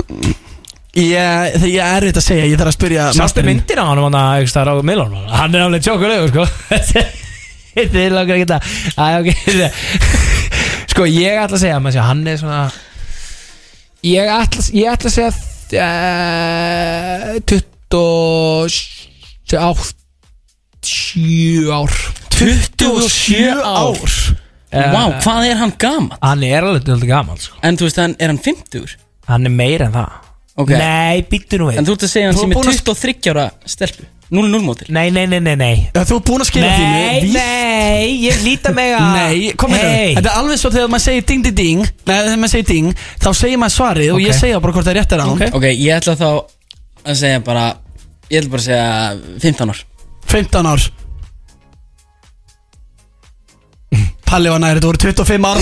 Ég, þegar ég er erfitt að segja Ég þarf að spyrja Sástu masterinn. myndir á hann hann að ekki staðar á Milón Hann er alveg tjókulegu sko. Er langar ekki það Æ, ok. Sko ég ætla að segja maður sé, Hann er svona Ég ætla, ég ætla að segja uh, 28 7 ár 27 ár Eh, Vá, hvað er hann gaman? Hann er alveg dálítið gaman sko. En þú veist, hann, er hann 50? Hann er meira en það Ok. Nei, býttu nú við En þú ert að segja hann Þú sem er búin að- 23 ára stelpu 0-0 mótil Nei, nei, nei, nei, nei Já, Þú er búin að skilja Nei, þínu Víst- nei, ég líta mig að Nei, kom hérna Hey. Þetta er alveg svo þegar maður segir ding ding ding Nei, þegar maður segir ding Þá segir maður svarið og Ok. ég segja bara hvort það er rétt er á Ok. Ok, ég ætla þá að segja bara Ég ætla bara að segja 15 ár 15 ár Palli var næri, þetta voru 25 ár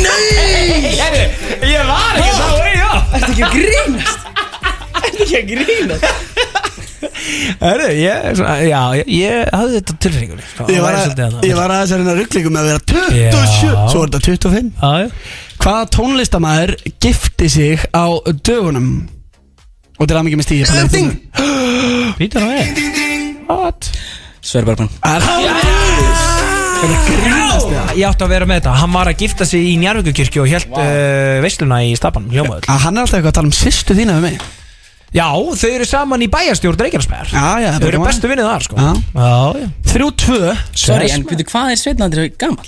Herru, ég var ekki þá veginn já Þetta ekki að grínast Þetta ekki að grínast Herru, ég, svona, já, ég, ég hafði þetta tilfinningunni sko. Ég var, að, svolítið þarna. ég var aðeins að reyna rugglingum með að vera 27 Já. Svo er þetta 25 Já, já. Hvaða tónlistamæður gifti sig á dögunum? Og er aðmikið með stíði Ding. Býta nú við What? Sverbarbann Það er hálfrið Ég átti að vera með þetta. Hann var að gifta sig í Njarvíkukirkju og held uh, veisluna í Stapan, Hljómaður Hann er alltaf eitthvað að tala um sýstu þína við mig. Já, þau eru saman í bæjarstjórn já, Þau eru bestu vinnið þar, sko. Þrjú tvö. Sorry, en veitu hvað er Sveitnandri gammal?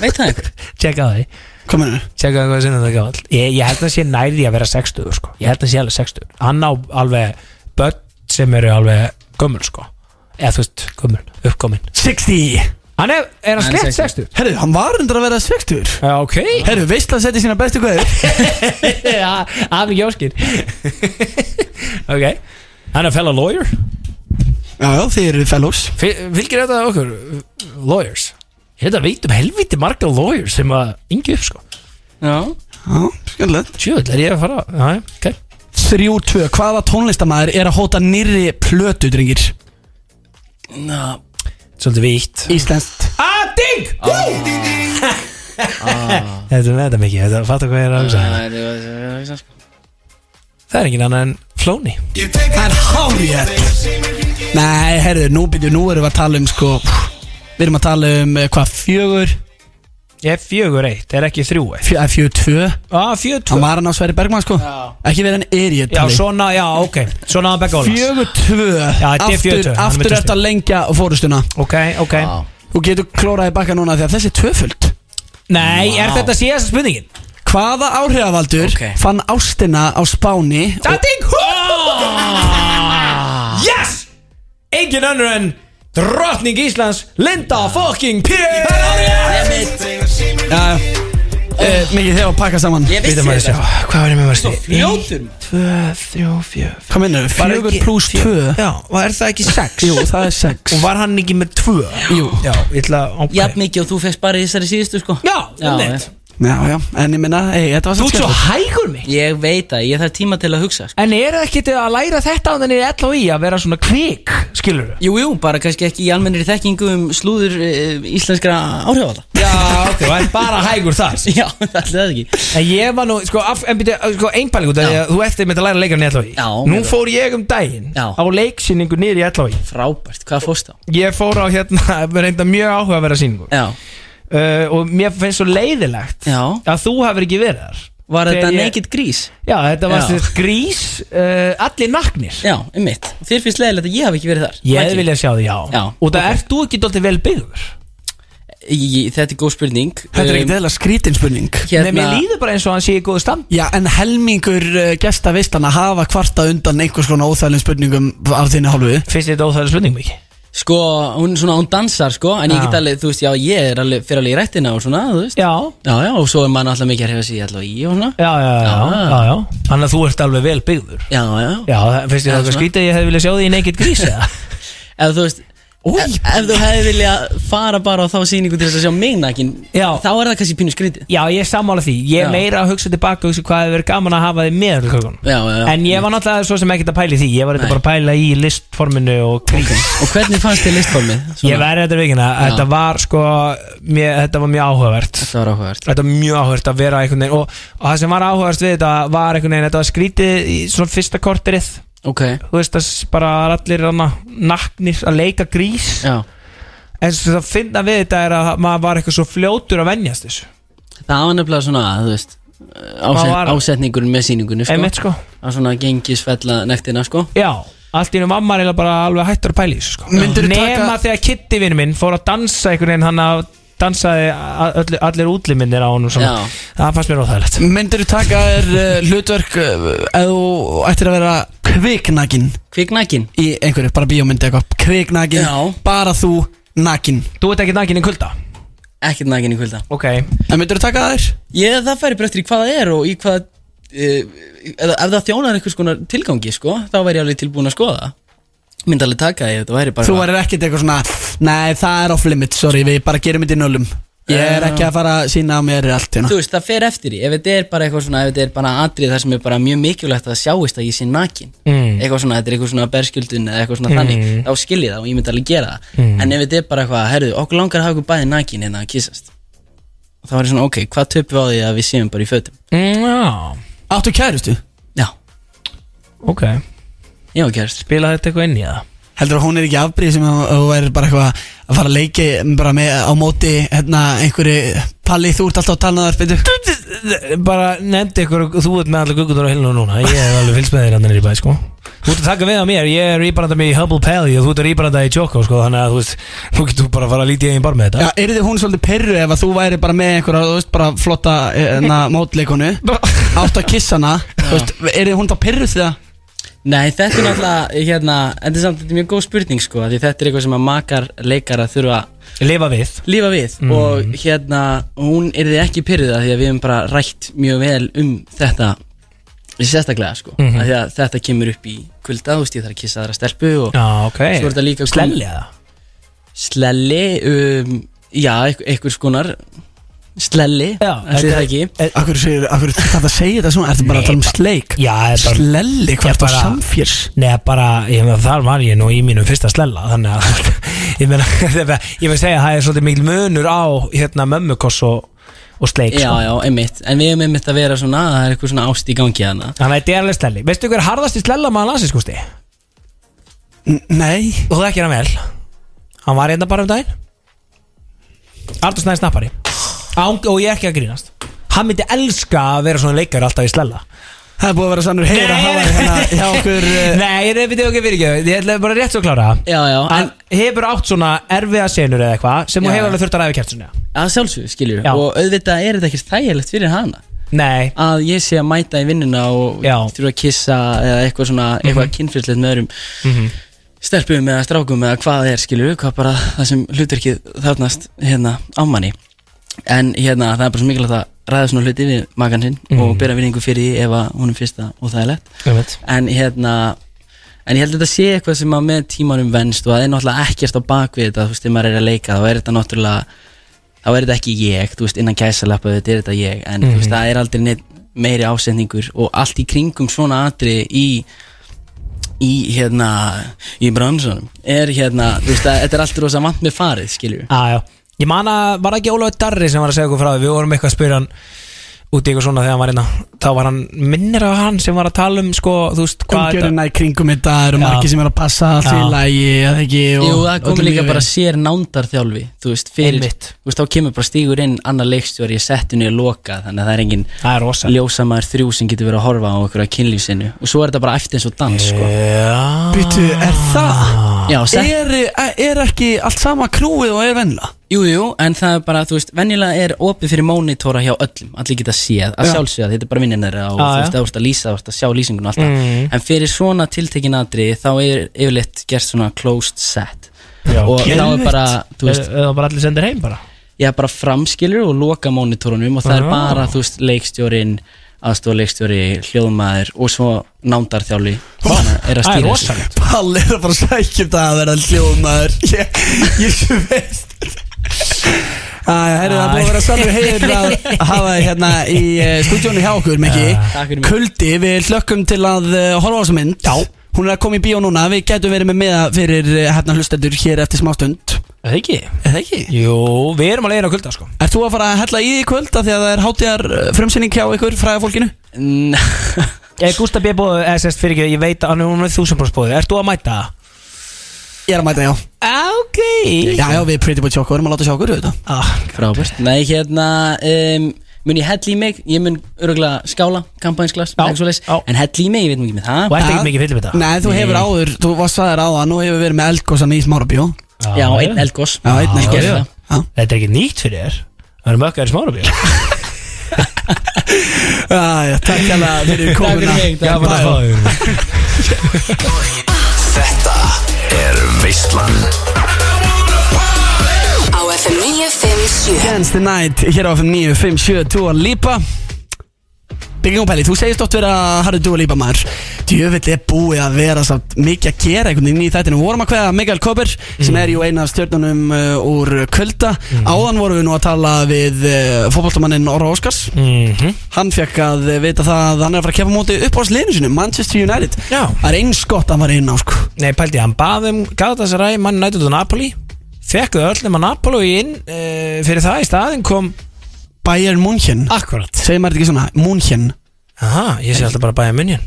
Veit það einhver? Tjekka það því. Kominu Tjekka hvað sinna það gamall. Ég, ég held að sé nærði að vera 60 sko. Ég held að sé alveg 60 Hann á alveg börn sem eru alveg gömul sko Eða þú veist, gömul, uppkomin. 60 Hann er, er hann slett 60. 60 Herru, hann var undir að vera 60 Já, ok. Herru, veist að setja sína bestu kveður. Já, að mikið óskir Ok. Hann er fellow lawyer? Já, já, þið eru fellows. Fylgir þetta okkur Lawyers? Ég veit að veit um helviti marga lawyers sem að yngi upp sko. Já. Já, skemmtilegt. Sjöfull er ég að fara? Já, ok. Þrjú tvö, hvaða tónlistamæður er að hóta nýrri plötu, drengir? Svolítið vítt. Íslenskt. Ah, ding! Þetta er með þetta mikið. Þetta fattar hvað ég er að hugsa. Hérna. það er er engin annað en Flóni. Það er hárið Nei, herru, nú byrju, nú erum við að tala um sko Við erum að tala um eh, hvað, fjögur Ég er fjögur eitt, er ekki þrjú eitt? Fjö, eh, Fjögur tvö? Ah, fjögur tvö. Hann var hann á Sverri Bergman sko. Ekki verið en er ég Já, svona, já, ok. Svona að begga Ólafs. Fjögur tvö. Já, þetta er Aftur, fjögur tvö, hann er með aftur tvö eftir að lengja fórustuna Ok, ok. Þú getur klóraði baka núna því að þessi er tvöföld. Nei, er þetta síðast spurningin? Hvaða áhrifavaldur Ok. fann ástina á Spáni Það er ding Yes! Engin önnur en Drottning Íslands Linda fucking P Já, uh, mikið þegar að pakka saman. Ég vissi þetta. Hvað var ég með versti? Fljótur. Tvö, þrjú, fjö Hvað minnur, fjögur pluss tvö? Já, og er það ekki sex? Jú, það er sex. Og var hann ekki með tvö? Jú. Já, ég ætla að Jafn mikið og þú fegst bara í þessari síðustu sko. Já, Já, um neitt Já, já, en ég minna, ei, þetta var Þú ert svo skemmt hægur mig Ég veit að ég þarf tíma til að hugsa sko. En er það ekki að læra þetta á þenni LHI að vera svona kvik, skilur þú? Jú, jú, bara kannski ekki í almennir þekkingu um slúður e, íslenskra áhrifalda Já, ok, það er bara hægur þar. Já, það er það ekki. En ég var nú, sko, af, en byrju, sko einpæling út af því að Þú eftir með að læra leikarinn í LHI Já, Nú mjög fór ég um daginn Já. á leiksýningu niður í LHI Frábært, hvað fórst á? Ég fór á hérna, reynda mjög áhuga að vera sýningu. Já, uh, Og mér finnst svo leiðilegt já. Að þú hafur ekki verið þar. Var Þegar þetta ég- naked grís? Já, þetta var Já. sérst grís uh, Allir naknir. Já, um mitt Þér finnst leiðilegt að ég hafi ekki verið þar. Ég Mækli. hefði viljað sjá þig, já, Já, Og það ok. ert þú ekki dóltið vel byggður? Í- Þetta er góð spurning. Þetta er ekkert eðla skrítin spurning. Nei, mér líður bara eins og hann sé í góðu stand Já, en helmingur uh, gesta vistana hafa kvarta undan einhvers konar óþælum spurningum af þinni hálfu. Finnst þetta óþægileg spurning mikið? Sko, hún, svona, hún dansar sko En ég get alveg, þú veist, já, ég er alveg Fyrir alveg í rættina og svona, þú veist Já Já, já, og svo er mann alltaf mikið að hefa sig alltaf í og svona Já, já, já, já, Já. já. Þannig að þú ert alveg vel byggður Já, já Já, það- finnst þér það svona. skrítið að ég hefði viljað sjá þig í Naked Grease eða? Eða þú veist, ef, ef þú hefði viljað fara bara á þá sýningu til þess að sjá mig nakin Já. þá er það kannski pínu skrítið. Já, ég er sammála því. Ég er Já. meira að hugsa tilbaka og hugsa hvað hefur verið gaman að hafa þið með já, já, já. En ég var náttúrulega svo sem ekkert að pæla í því. Ég var þetta bara að pæla í listforminu og kríkin og hvernig fannst þið listformið? Ég verði þetta vikina. Þetta var sko mér, Þetta var mjög áhugavert. Það var áhugavert. Þetta var mjög áhugavert að vera einhvern veginn og, og það sem var áhugavert við þetta var einhvern veginn Þetta var skrítið í svona fyrsta korterið ok, Þú veist að bara allir naknir að leika grís. Já. En svo það finna við þetta er að maður var eitthvað svo fljótur að venjast þessu. Það var nefnilega svona, þú veist Hvað ásett, var- ásetningurinn með sýningunni sko. Einmitt sko. Að svona gengisfella nektina sko. Já, allt í einu mamma er bara alveg hættur að pæla í þessu sko. Nema taka- þegar Kitty vinur minn fór að dansa einhvern veginn hann að dansaði a- öll, allir útliminir á honum svona. Já. Það fannst mér óþægilegt. Myndir þú taka þér uh, hlutverk uh, ef þú ættir að vera kviknakin kviknakin í einhverju, bara bíómyndi eitthvað. Kviknakin, Já. bara þú nakin Þú ert ekki nakin í kulda? Ekkert nakin í kvölda Ok. En myndir þú taka þér? ég, það færi bara eftir í hvað það er og í hvað uh, ef, ef það þjónar einhvers konar tilgangi sko, þá væri ég alveg tilbúin að skoða það myndi alveg taka ef þetta væri bara Þú værir ekkert eitthvað svona Nei, það er off limit, sorry, við bara gerum þetta í nullum. Ég er ekki að fara að sína á mér allt hérna. Þú veist, það fer eftir í, ef þetta er bara eitthvað svona, ef þetta er bara atrið þar sem er bara mjög mikilvægt að sjáist að ég sé nakin Mm. eitthvað svona, þetta er eitthvað svona berskjöldun eða eitthvað svona þannig, þá skil ég það og ég myndi alveg gera það. Mm. en ef þetta er bara eitthvað, herðu, okkur langar að hafa okkur bæði nakin hérna að kissast þá er ég svona, ok, hvað töpum við á því að við séum bara í fötum? Mm, Já, Áttu kærustu? Já, ok var kærst Spila þetta eitthvað inn í það? Heldur að hún er ekki afbríð sem þú væri bara eitthvað að fara að leiki bara með á móti hérna einhverju Palli, þú ert alltaf að tala þar, veitu Bara nefndi ykkur Þú ert með allir guggutur á hilinu núna. Ég hef alveg fylgst með þér hann í bæ sko. Þú ert að taka við á mér. Ég er íbaranda með í Hubble Pally Og þú ert að íbaranda í Choco sko Þannig að þú veist Þú getur bara að fara að líti einn bar með Já, þetta. Er þið hún svolítið perru ef að þú væri bara með einhverja, þú veist, bara flotta hérna, mótleikonu átt að kissa hana, þú veist, er þið hún þá perru því að Nei, þetta er náttúrulega, hérna, þetta er samt mjög góð spurning sko, því þetta er eitthvað sem að makar leikara þurfa Lifa við lífa við og hérna hún er þið ekki pyrrða því að við hefum bara rætt mjög vel um þetta sérstaklega sko mm Mhm. því að þetta kemur upp í kvölda þú veist ég þarf að kissa aðra stelpu og Já, ok svo er þetta líka Slelli eða? slelli um, já, einhver, einhver skonar slelli, Já, ætli það ekki. Akkur segir, akkur þetta að segja þetta svona, ertu bara að tala um sleik? Já, það er bara Slelli, hvað Ég er það bara- samfjörs? Nei, bara, ég meina, þar var ég nú í mínum fyrsta slella Þannig að, ég meina, ég vil segja að það er svolítið mikil munur á, hérna, mömmukoss og, og sleik, já, sko. já, einmitt, en við hefum einmitt að vera svona það er eitthvað svona ást í gangi hana Þannig að þetta er alveg slelli Veistu hver harðasti slella maður landsins, Gústi? N- Nei, Og þú þekkir hann vel. Hann var hérna bara um daginn. Artur Snæði snappari Án, Og ég er ekki að grínast. Hann myndi elska að vera svona leikari alltaf í slella. Það er búið að vera sannur heyr að Nei, hafa hérna hjá okkur uh, Nei, ég veit ekki fyrir ekki. Ég ætla bara rétt svo að klára. Já, já, en Hann hefur átt svona erfiða senur eða eitthvað sem hún Já, hefur já. alveg þurft að ræða kert svona að sjálfsög, skiljur Já. og auðvitað er þetta ekki þægilegt fyrir hana. Nei, að ég sé að mæta í vinnuna og Já. Mhm. þurfa að kissa eða eitthvað svona, eitthvað mm með öðrum stelpum eða strákum eða hvað það er, skilur hvað bara það sem hlutverkið þarnast hérna á manni en hérna það er bara svo mikilvægt að ræða svona hluti við makan sinn Mhm. og byrja vinningu fyrir því ef hún er fyrsta og það er lett en hérna en ég held að þetta sé eitthvað sem að með tímanum venst og það er náttúrulega ekkert á bakvið þetta þú veist, þegar maður er að leika þá er þetta náttúrulega þá er þetta ekki ég, þú veist, innan gæsalappa þetta er þetta ég, en þú veist, það er aldrei neitt meiri ásetningur og allt í kringum svona atri í í hérna í bransunum er hérna, þú veist, þetta er allt rosa vant með farið, skilju já Ég man að var ekki Ólafur Darri sem var að segja okkur frá því Við vorum eitthvað að spyrja hann út í eitthvað svona þegar hann var hérna Þá var hann, minnir af hann sem var að tala um sko, þú veist, hvað umgjörina í kringum þetta eru Já. margir sem eru að passa allt í Já. lagi eða ekki og Jú, það komið öllum líka lífi. bara sér nándarþjálfi Þú veist, fyrir, Einmitt. þú veist, þá kemur bara stígur inn annar leikstjóri í settinu er lokað Þannig að það er engin Það er rosa ljósamaður þrjú sem getur verið að horfa á okkur að kynlífsinu Og svo er þetta bara eftir eins og dans, sko Já Býtu, er það? Já, sett, Er, er ekki allt sama krúið og er venla? Jú, jú, en það er bara, þú veist, venjulega er opið fyrir mónitóra hjá öllum. Allir geta séð, að Já. sjálfsögða, þetta er bara vinnin þeirra Og Já, þú já. veist, það vorst að lýsa, það vorst að sjá lýsingun og alltaf Mm. En fyrir svona tiltekin aðri, þá er yfirleitt gert svona closed set. Já, Og þá er bara, þú veist, Eða bara allir sendir heim bara? Ég bara framskilur og loka mónitorunum og það er Já. bara, þú veist, leikstjórin aðstofleikstjóri, hljóðmaður og svo nándarþjáli er að Það er stýra þessu. rosalegt. Palli er að fara að sækja um það að vera hljóðmaður. Ég, ég herri, það er búið að vera sannur heiður að hafa þið hérna í uh, stúdjónu hjá okkur, Mikki Takk fyrir mig. Kuldi, við hlökkum til að uh, horfa á þessa mynd Já Hún er að koma í bíó núna, við getum verið með miða fyrir uh, hérna hlustendur hér eftir smá stund Er það ekki? Er það ekki? Jú, við erum að leiðina á kulda sko Ert þú að fara að hella í því í kvöld af því að það er hátíðar frumsynning hjá ykkur fræða fólkinu? Gustaf B. bóðu, ég veit að hann er með þúsundbróðs bóðu Ert þú að mæta það? Ég er að mæta, já. Ok. Já, já, við pretty much okkur, erum að láta sjá okkur, auðvitað. Ah, Frábært. Nei, hérna um, mun ég hell í mig? Ég mun örgulega skála kampænsglas Já, já. En hell í mig, ég veit mjög með það. Og ert Ja. ekki mikið fyllið við það? Nei, þú hefur áður, þú varst sagðir á það, nú hefur verið með eldgósan í smárabjó Já, einn eldgós Já, einn eldgós já. Já, Þetta er ekki nýtt fyrir þér. Það er mökkar í smára bíl já, takk hérna fyrir komuna. Gaman að fá þig Þetta er Veislan. Á FM 957 Against the Night, hér á FM 957 Dua Lipa Bygging og Pelli, þú segist oft verið að harðu Dua Lipa maður. Djöfitt er búið að vera samt mikið að gera einhvern veginn í þættinu vorum að kveða Mikael Koper sem er jú eina af stjórnunum uh, úr Kulda. Áðan vorum við nú að tala við uh, fótboltamannin Orra Óskars. Mhm. Hann fekk að vita það að hann er að fara að kepa móti upp á sliðinu sinu, Manchester United. Já. Það er eins gott að hann var inn á sko. Nei, pældi, hann baðum Galatasaray, mann nættu út á Napoli. Fekk þau öll nema Napoli inn uh, Fyrir það. Í staðin kom Bayern München? Akkurat Segir maður þetta ekki svona, München. Aha, ég sé alltaf bara bæja munjan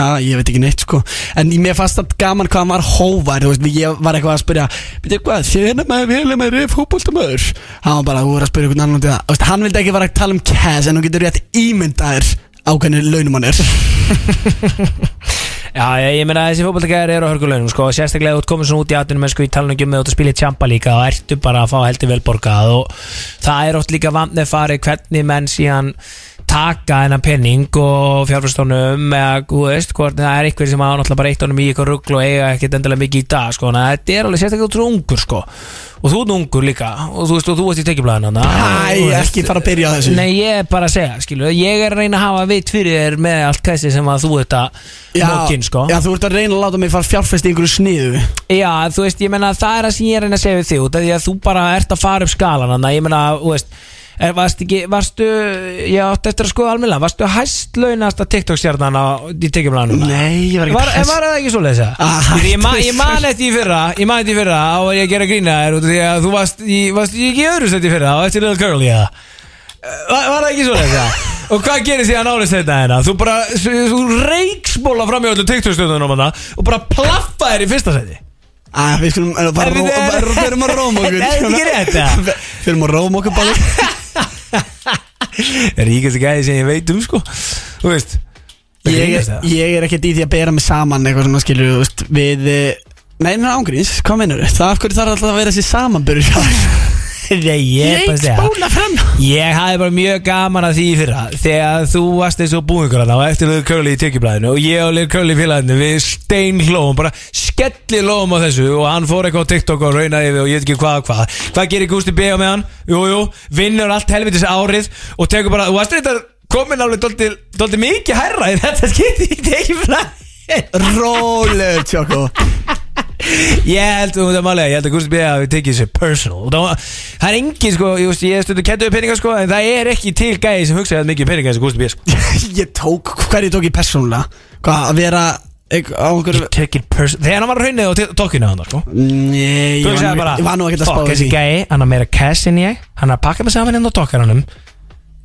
Já, ég veit ekki neitt sko. En mér fannst það gaman hvað hann var hóvar Þú veist, ég var eitthvað að spyrja Býtu hvað, þérna maður vel með reyf fótboltamöður Hann var bara, þú er að spyrja einhvern annan út í það. Þú veist, Hann vildi ekki vera að tala um cash En þú getur rétt ímyndaðir á hvernig launum hann er. Já, ég, ég meina þessi fótballtækjar eru á hörgulegnum sko, sérstaklega út komið svona út í atvinnum en sko í talnum ekki um með út að spila í tjampa líka og ertu bara að fá heldur vel borgað og það er oft líka farið hvernig menn síðan taka hennar penning og fjárfærstónum eða, veist, hvort það er eitthvað sem að náttúrulega bara eitt honum í eitthvað ruggl og eiga ekkert endilega mikið í dag, sko, að þetta er alveg sérstaklega út frá ungur, sko. Og þú ert ungur líka og þú veist, og þú ert í tekjublaðin Æ, ekki fara að byrja á þessu. Nei, ég er bara að segja, skilu Ég er að reyna að hafa vit fyrir þér með allt kæsti sem að þú þetta mókin, sko. já, þú ert að reyna að láta mig fara fjárfest þú ég er það sem ég er að reyna að segja við þig út af Því að þú bara ert að fara upp skalan Þannig að ég meina, þú veist er, varst ekki, varstu, ég átti eftir að skoða almennilega Varstu hæst launasta TikTok-stjarnan í tekjumlanum? Nei, ég var ekki Var, en var það ekki svo leiðis Ah, að? Ég, hættu ég man eftir í fyrra Ég man eftir í fyrra á að ég gera grína þér að þú varst, í, varst ekki í öðru seti í fyrra Á eftir Little Girl, já Var, var það ekki svo leiðis að? Og hvað gerir því að nálist þetta hérna? Þú bara, þú reiksbóla fram í öllu TikTok-stjörnunum hana Og bara plaffa þér í fyrsta seti Æ, við skulum eh, við- Förum að róma okkur þetta er ekki eða? Förum að róma okkur Ríkast gæði sem ég veit um sko. Þú veist ég, ég er ekkert í því að bera mig saman eitthvað svona skilur veist, við eh, Nei, nei, ángríns, hvað meinur þau? Það af hverju þarf alltaf að vera þessi samanbyrður Nei, ég er bara að segja spóla fram. Ég hafði bara mjög gaman að því í fyrra. Þegar þú varst eins og búingur hana Og eftir Lill Curly í tekjublæðinu Og ég og Lill Curly í félaginu Við stein hlóum Bara skelli hlóum á þessu Og hann fór eitthvað á TikTok og raunaði við Og ég veit ekki hvað og hvað. Hvað gerir Gusti B á með hann? Jú, jú Vinnur allt helvitis árið Og tekur bara Þú varst reyndar komin alveg dóldi mikið hærra Í þetta skipti í tekjublæðinu Rólegur, tjóko Ég held, þú veit að málega, ég held að Gusti B. hafi tekið sér personal Og það, það er engin, sko, ég, veist, ég stundu kettuðu peninga, sko En það er ekki til gæði sem hugsaði að mikið peninga eins og Gusti B. sko Ég tók, hverju tók ég persónulega? Hvað, að vera eitth- á einhverju Ég tek it personal Þegar hann var raunnið á tokkinu hann, sko Nei, Þú ég sagði var, bara, nú- ég var nú ekkert að fuck, spá þessi því gæði, hann har meira cash en ég Hann har pakkað mig saman inn á tokkaranum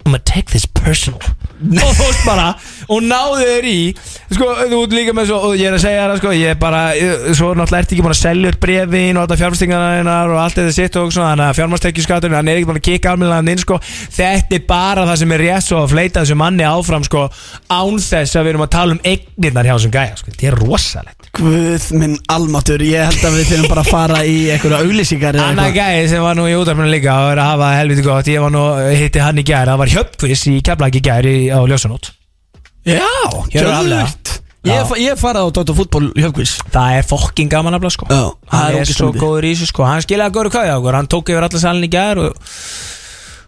I'm gonna take this personal. Og þú veist bara, og náðu þér í Sko, þú ert líka með svo Og ég er að segja það, sko, ég er bara ég- Svo náttúrulega ert ekki búin að selja upp brefin Og þetta fjármastingarnar og allt þetta sitt og svona Þannig að fjármastekjuskattur, hann er ekki búin að kika almennilega hann inn, sko. Þetta er bara það sem er rétt svo að fleita þessu manni áfram, sko Án þess að við erum að tala um eignirnar hjá þessum gæja, sko. Þetta er rosalegt. Guð minn almáttur, ég held að við þurfum bara að fara í einhverja auglýsingar eitthvað. gæði sem var nú í útarpinu líka og er að hafa helviti gott, ég var nú, hitti hann í gæri það var hjöpkvís í keflagi gæri á Ljósanót Já, geðveikt. Ég Ég farið á Dóttar fútból hjöfkvís það er fokking gaman að blá sko. Já, það hann er er ógeðslega svo fyndið. góður í þessu sko. Hann skilaði góður kvæði á okkur, hann tók yfir alla salin í gæri og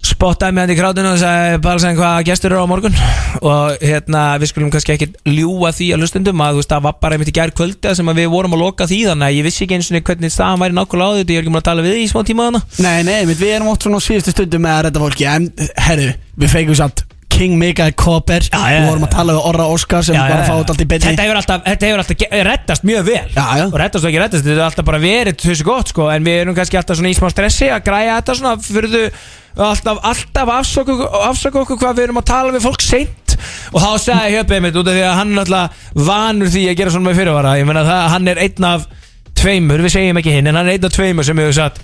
spottaði með hann í krátinu og sagði bara sem hvað gestur eru á morgun? Og hérna við skulum kannski ekki ljúa því að hlustendum að þú veist það var bara einmitt í gær kvölda sem við vorum að loka því þannig að ég vissi ekki eins og hvernig staðan væri nákvæmlega á þetta ég er ekki múin að tala við því í smá tíma þannig Nei, nei, við erum oft svona á síðustu stundum með að redda fólki En, herru, við feikum samt King Mikael Koper Já, já, Við vorum að tala við Orra Óskar sem var að fá þetta allt í beinni. Þetta hefur alltaf, þetta hefur alltaf ge- reddast mjög vel. Já, já. Og reddast og ekki reddast, þetta hefur alltaf bara verið þessu gott sko. En við erum kannski alltaf svona í smá stressi að græja þetta svona Fyrir þú alltaf, alltaf afsaka, afsaka okkur hvað við erum að tala við fólk seint. Og þá sagði Hjöpið mitt út af því að hann er alltaf vanur því að gera svona með fyrirvara. Ég meina það, hann er einn af tveimur, við segjum ekki hinn En hann er einn af tveimur sem hefur sagt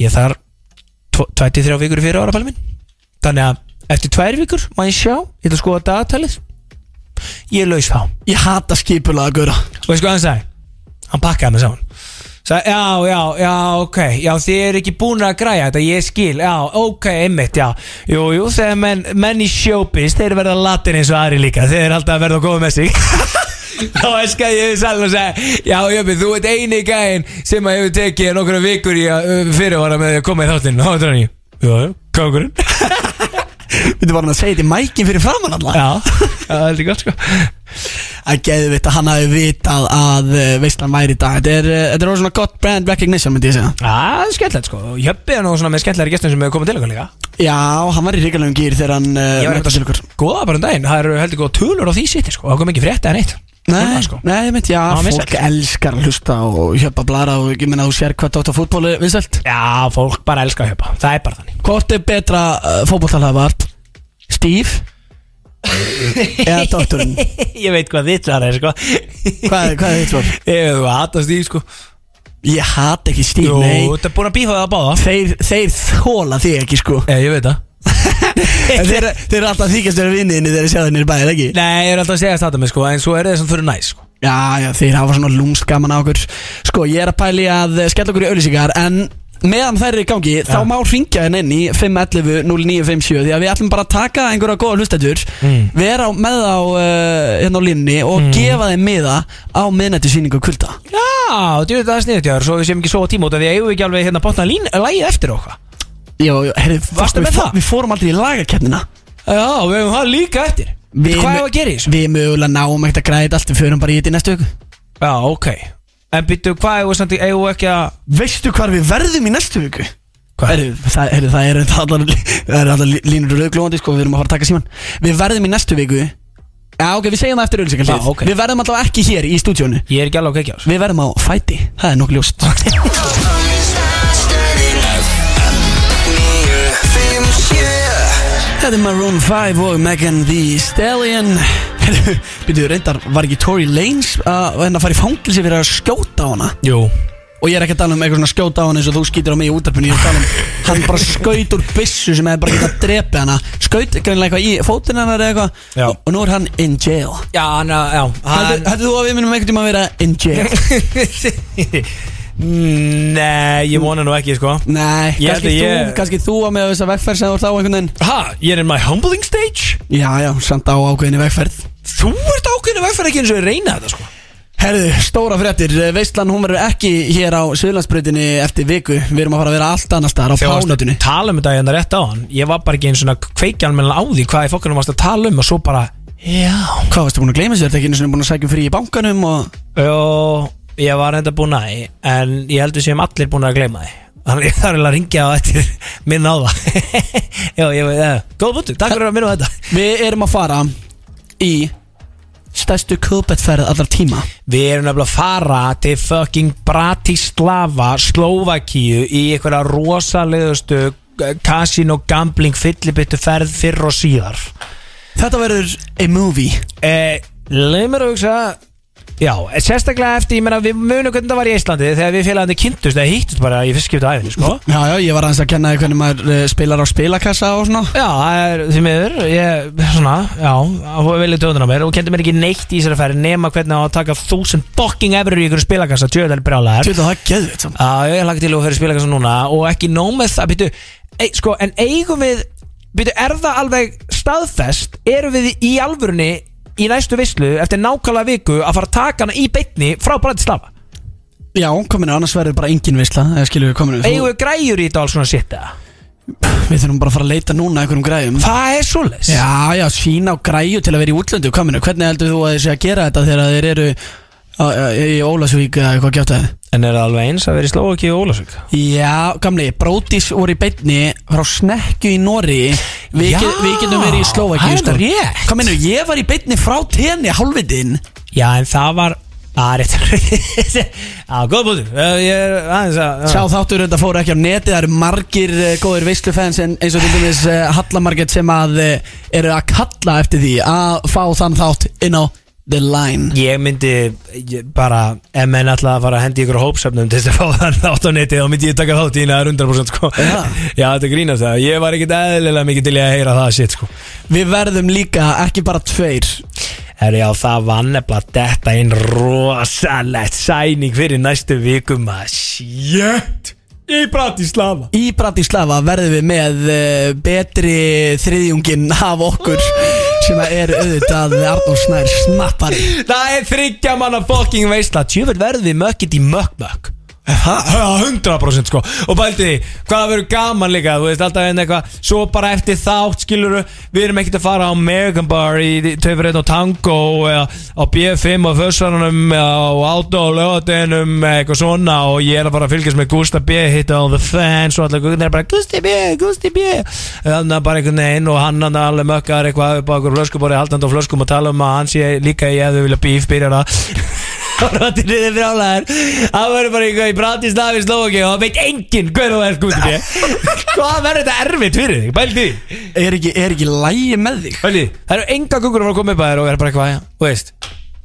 Ég þarf 23 vikur í fyrirvara pæli minn. Þannig að eftir tvær vikur má ég sjá Ég ætla að skoða dagatalið. Ég er laus þá. Ég hata skipulaða gura Og veist hvað hann sagði? Hann pakkaði mig saman Sagði, já, já, já, ok. Já, þið eru ekki búin að græja þetta, ég skil. Já, ok, einmitt, já. Jú, jú, þegar menn, menn í showbiz Þeir verða latin eins og aðri líka. Þeir eru alltaf að verða góð með sig. Þá eskaði ég við salin og segi Já, Jöpi, þú ert eini gæinn sem að hefur tekið nokkra vikur í að fyrirvara með að koma í þáttinn. Þá er í Já, já, kongurinn Við varum að segja þetta í mækin fyrir framann alltaf Já, það er gott sko. Að geðu að hann hafi vitað að uh, veistlan væri í dag. Þetta er, uh, þetta er orðið svona gott brand recognition myndi ég segja. Já, það er skemmtilegt sko. Jöppi er nú svona með skemmtilegri gestum sem hefur komið til okkur líka. Já, hann var í ríkalegum gýr þegar hann okkur Góða bara um daginn, það eru heldur góða tölur á því sitt sko. Það kom ekki frétta en eitt Nei, sko. nei, ég myndi, já, Já, fólk elskar að hlusta og hjöpa blara og ég minna að þú sér hvað dótt á fútbólu vinsælt Já, fólk bara elska að hjöpa Það er bara þannig Hvort er betra uh, fótbóltalafart? Steve? Eða doktorinn? Ég veit hvað þitt svar er sko Hvað, hvað er þitt svar? Ég þú hatast því sko Ég hat ekki Steve, Jú, nei þetta er búin að bífa það að báða Þeir, þeir þóla þig ekki sko Ég, ég veit það En þeir, þeir eru alltaf þykjast þeirra vinniðinni þegar þeir sjá þeirnir bæðið ekki? Nei, ég er alltaf að segja þetta með sko En svo er það sem fyrir næs sko. Já, já, þeir hafa svona lúmst gaman á okkur. Sko, ég er að pæli að skella okkur í auðlýsingar En meðan þær eru í gangi Þá má ringja henn inn í 511 0957 Því að við ætlum bara að taka einhverja góða hlustendur Mm. Vera á, með á uh, hérna á línni Og gefa þeim miða á miðnættu sýningu kvölda Já, veit það er sniðut jáður Svo við séum ekki svo á tíma út af Því að eigum við ekki alveg hérna botna lín Lægið eftir okkur Jó, herri, Varstu með það? við fórum aldrei í lagakeppnina Já, við hefum það líka eftir. Við Hvað er að gera í þessu? Við mögulega náum ekkert að græða þetta allt Við förum bara í þetta í næstu viku. Já, ok. En byttu, hvað er það eigum við ekki að Veistu hvar við verðum í næstu viku? Heru, það, heru, það það allar, það eru allar línur rauglóðandi sko, við erum að fara að taka síman Við verðum í næstu viku. Já, ok, við segjum það eftir auðvitað Já, ok. Við verðum allavega ekki hér í stúdíónu Ég er ekki alveg kekja á þessu. Við verðum á fæti, það er nokkuð ljóst Þetta er Maroon 5 og Megan Thee Stallion. Býtu, reyndar, var ekki Tory Lanez að henni að fara í fangilsi fyrir að skjóta á hana? Jú. Og ég er ekki að tala um eitthvað svona skjóta á hann eins og þú skýtur á mig í útarpunni Ég er að tala um, hann bara skaut úr byssu sem hefði bara getað að drepa hana. Skaut greinlega eitthvað í fótinn hennar eða eitthvað. Og nú er hann in jail. Já, hann, já heldur þú að við minnum einhvern tíma að vera in jail? Nei, ég vona nú ekki, sko. Nei, Ég kannski, held að þú, ég- kannski þú að með þessa vegferð sem þú ert á einhvern veginn. Ha, ég er in my humbling stage? Já, já, samt á ákveðinni vegferð. Þú ert ákveðinu vegferð ekki eins og ég reyna þetta, sko. Herðu, stóra fréttir, Veistlan hún verður ekki hér á Suðlandsbreytinni eftir viku. Við erum að fara að vera allt annars staðar á Þegar pánutinu að tala um þetta hérna rétt á hann Ég var bara ekki eins og kveikjan með á því Hvað í fokkanum varst að tala um Og svo bara, já. Hvað varstu búin að gleyma sér? Þetta ekki einu sinni búin að sækja um frí í bankanum og Jó, ég var enda búin að því, En ég heldur sem allir búin að gleyma því. Þannig ég þarf eiginlega að ringja á eftir Minna á það. Já, ég veit, ja. góð búttu, takk fyrir að minna á þetta. Við erum að fara í stærstu kulbettferð allar tíma. Við erum nefnilega að fara til fucking Bratislava, Slovakíu í einhverja rosalegustu casino gambling fyllibittu ferð fyrr og síðar. Þetta verður a movie. Eh, Leif mér að hugsa Já, sérstaklega eftir, ég meina við munum hvernig það var í Íslandi þegar við félagandi kynntust eða hýttust bara í fyrst skiptu æfinni, sko. Já, já, ég var aðeins að kenna þér hvernig maður uh, spilar á spilakassa og svona. Já, það er því miður, ég, svona, já, það var velið döðun á mér. Og kendi mér ekki neitt í þessari ferð nema hvernig að taka þúsund fucking efur í ykkur spilakassa, tjöðal brjálæðar. Tjóðu það geðvitt samt. Já, ég hlaka til að fyrir spilakassa núna og ekki nóg með það, býtu, e, sko, en eigum við, býtu, er það alveg staðfest, erum við í alvörunni í næstu vislu eftir nákvæmlega viku að fara að taka hana í beitni frá Bratislava? Já, kominu, annars verður bara engin veisla eða skilur við kominu Eigum við græjur í þetta alls svona shit eða? Við þurfum bara að fara að leita núna einhverjum græjum Það er svoleiðis Já, já, sína á græju til að vera í útlöndu minnur, hvernig heldur þú að þið sé að gera þetta þegar þeir eru í Ólasvík eða eitthvað gjátt að En er það alveg eins að vera í Slovaki og Ólasvík? Já, gamli, Brótis voru í beinni frá Snekju í Nóri Við, Já, get, við getum verið í Slovaki það er rétt. Hvað minnur, ég var í beinni frá tenni hálfvitinn. Já, en það var Það er rétt. Já, góð búti Ég er aðeins að Sá þáttur þetta fóru ekki á neti Það eru margir uh, góðir veistlufans en eins og til dæmis uh, Hallamarget sem að uh, eru að kalla eftir því að fá þann þátt inn á The Line. Ég myndi ég, bara Ef menn alltaf að fara að hendi ykkur hópsöfnum Til þess að fá þann þátt á neti Þá myndi ég taka þátt í er 100% sko. Já. Já, þetta grínast það. Ég var ekkit eðlilega mikið til í að heyra það shit sko. Við verðum líka ekki bara tveir. Herri, já, það var nefnilega þetta einn rosalegt sæning fyrir næstu vikum að shit! Í Bratislava. Í Bratislava verðum við með uh, betri þriðjungin af okkur sem að er auðvitað Arnór Snær snappari. Það er þryggja manna fucking veistla Tjöfell verðum við mökkit í mökk-mökk Það 100% sko. Og bælti því, hvað verður gaman líka? Þú veist alltaf en eitthvað Svo bara eftir þátt skiluru Við erum ekkert að fara á American Bar Í Töfurinn og Tango Eða á B5 og Fössvarunum Eða á Átó og Lögadeginum Eitthvað svona Og ég er að fara að fylgjast með Gústa B Hitta on the fans Og allir guðin er bara Gústi B, Gústi B. Þannig að bara einhvern veginn Og hann hann alveg mökkar eitthvað upp á okkur flöskubori Haldandi á flöskum og tala um að hann sé líka í Ef þau vilja bíf byrjar Róttir niður brjálæður Það verður bara eitthvað í Bratislavi Slovaki og það veit enginn hver þú er skútið Hvað verður þetta erfitt fyrir þig? Bældi Er ekki, er ekki lægi með þig? Bældi Það eru enga guggur að fara að koma upp að þér og er bara eitthvað, þú veist.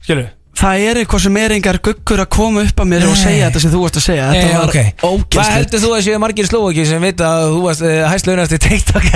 Skilur Það er eitthvað sem er engar guggur að koma upp að mér og segja þetta sem þú varst að segja. Þetta var ok. Hvað ógæslegt heldur þú að séu margir Slovaki sem vita að þú varst uh, hæstlaunast í TikTok?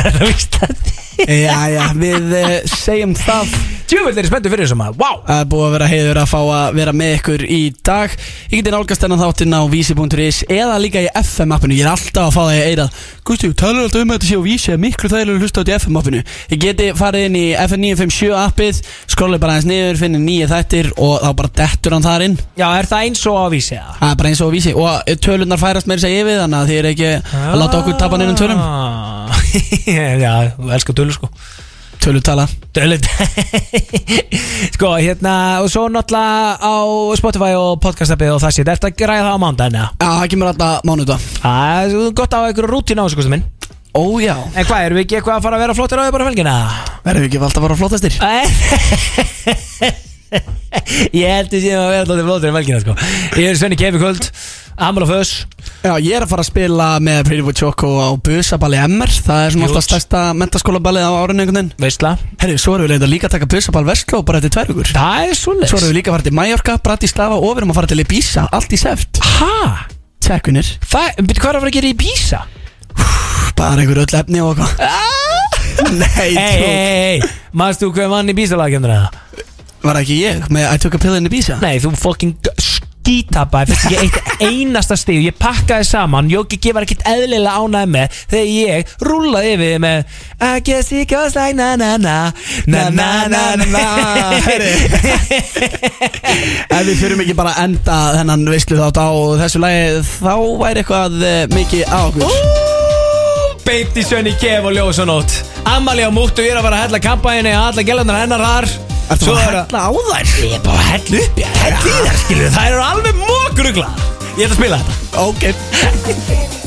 Já, já, við uh, segjum það Tjúvill er ég spenntur fyrir þessum að, wow Það er búið að vera heiður að fá að vera með ykkur í dag. Ég geti nálgast þennan þáttinn á vísi.is eða líka í FM appinu. Ég er alltaf að fá það í eirað Gusti, þú talar alltaf um að þetta sé á vísi að miklu þægilega að hlusta á þetta í FM appinu. Ég geti farið inn í FM 957 appið Skrollið bara aðeins niður, finnir nýja þættir og þá bara dettur hann þar inn. Já, er það eins og á vísi? Það er bara eins og á vísi. Og tölunar færast meira segja yfir þannig að þið er ekki að láta okkur tapa neinum tölum. Ah. Já, þú elskar tölur sko Tölutala. Dölut Sko, hérna Og svo náttúrulega á Spotify og podcast-appið og það sé Þetta græða það á mándaginn, eða? Já, það kemur alltaf mánuða Það er gott á einhverju rútín á þessu kostum minn. Ó já, En hvað, erum við ekki eitthvað að fara að vera flottir á því bara felgina? verðum við ekki alltaf að fara flottastir Ég held því að vera flottir flottir í felgina, sko. Ég er Svenni Kefi Kvöld Amal og Föss Já, ég er að fara að spila með Pretty Boy Choco á Busaballi MR. Það er svona Júts. alltaf stærsta mentaskólaballið á árinu einhvern veginn. Veistla. Herri, svo erum við leita líka að taka Busaball Vestló bara eftir tvær vikur. Það er svoleiðis. Svo erum við líka að fara til Mallorca, Bratislava og við erum að fara til Ibiza Allt í seft. Hæ? Tjekkunir Það, byrju, hvað er að fara að gera í Bísa? Bara einhver öll efni og eitthvað. Nei, Hei, hei, tjók hei Manstu hvað vann í Bísa-lagkjönduna það? Var ekki ég með I took a pill in Ibiza? Nei, þú fucking skítappaði Fyrst ekki eitt einasta stíð Ég pakkaði saman Jóki G var ekkert eðlilega ánæði með Þegar ég rúlaði yfir þig með I guess it goes like na na na Na na na na na Herri. Ef við fyrir ekki bara að enda þennan veislu þátt á þessu lagi Þá væri eitthvað eh, mikið á okkur. Beint í sönni kef og ljós og nótt Amalí á múttu Ég er að fara að hella kampæginni Alla gælarnar hennar þar Ertu Svo bara að er hella á þær? Ég er bara að hella upp Ég hella í þær skilur Það eru alveg mókrugla Ég ætla að spila þetta. Ok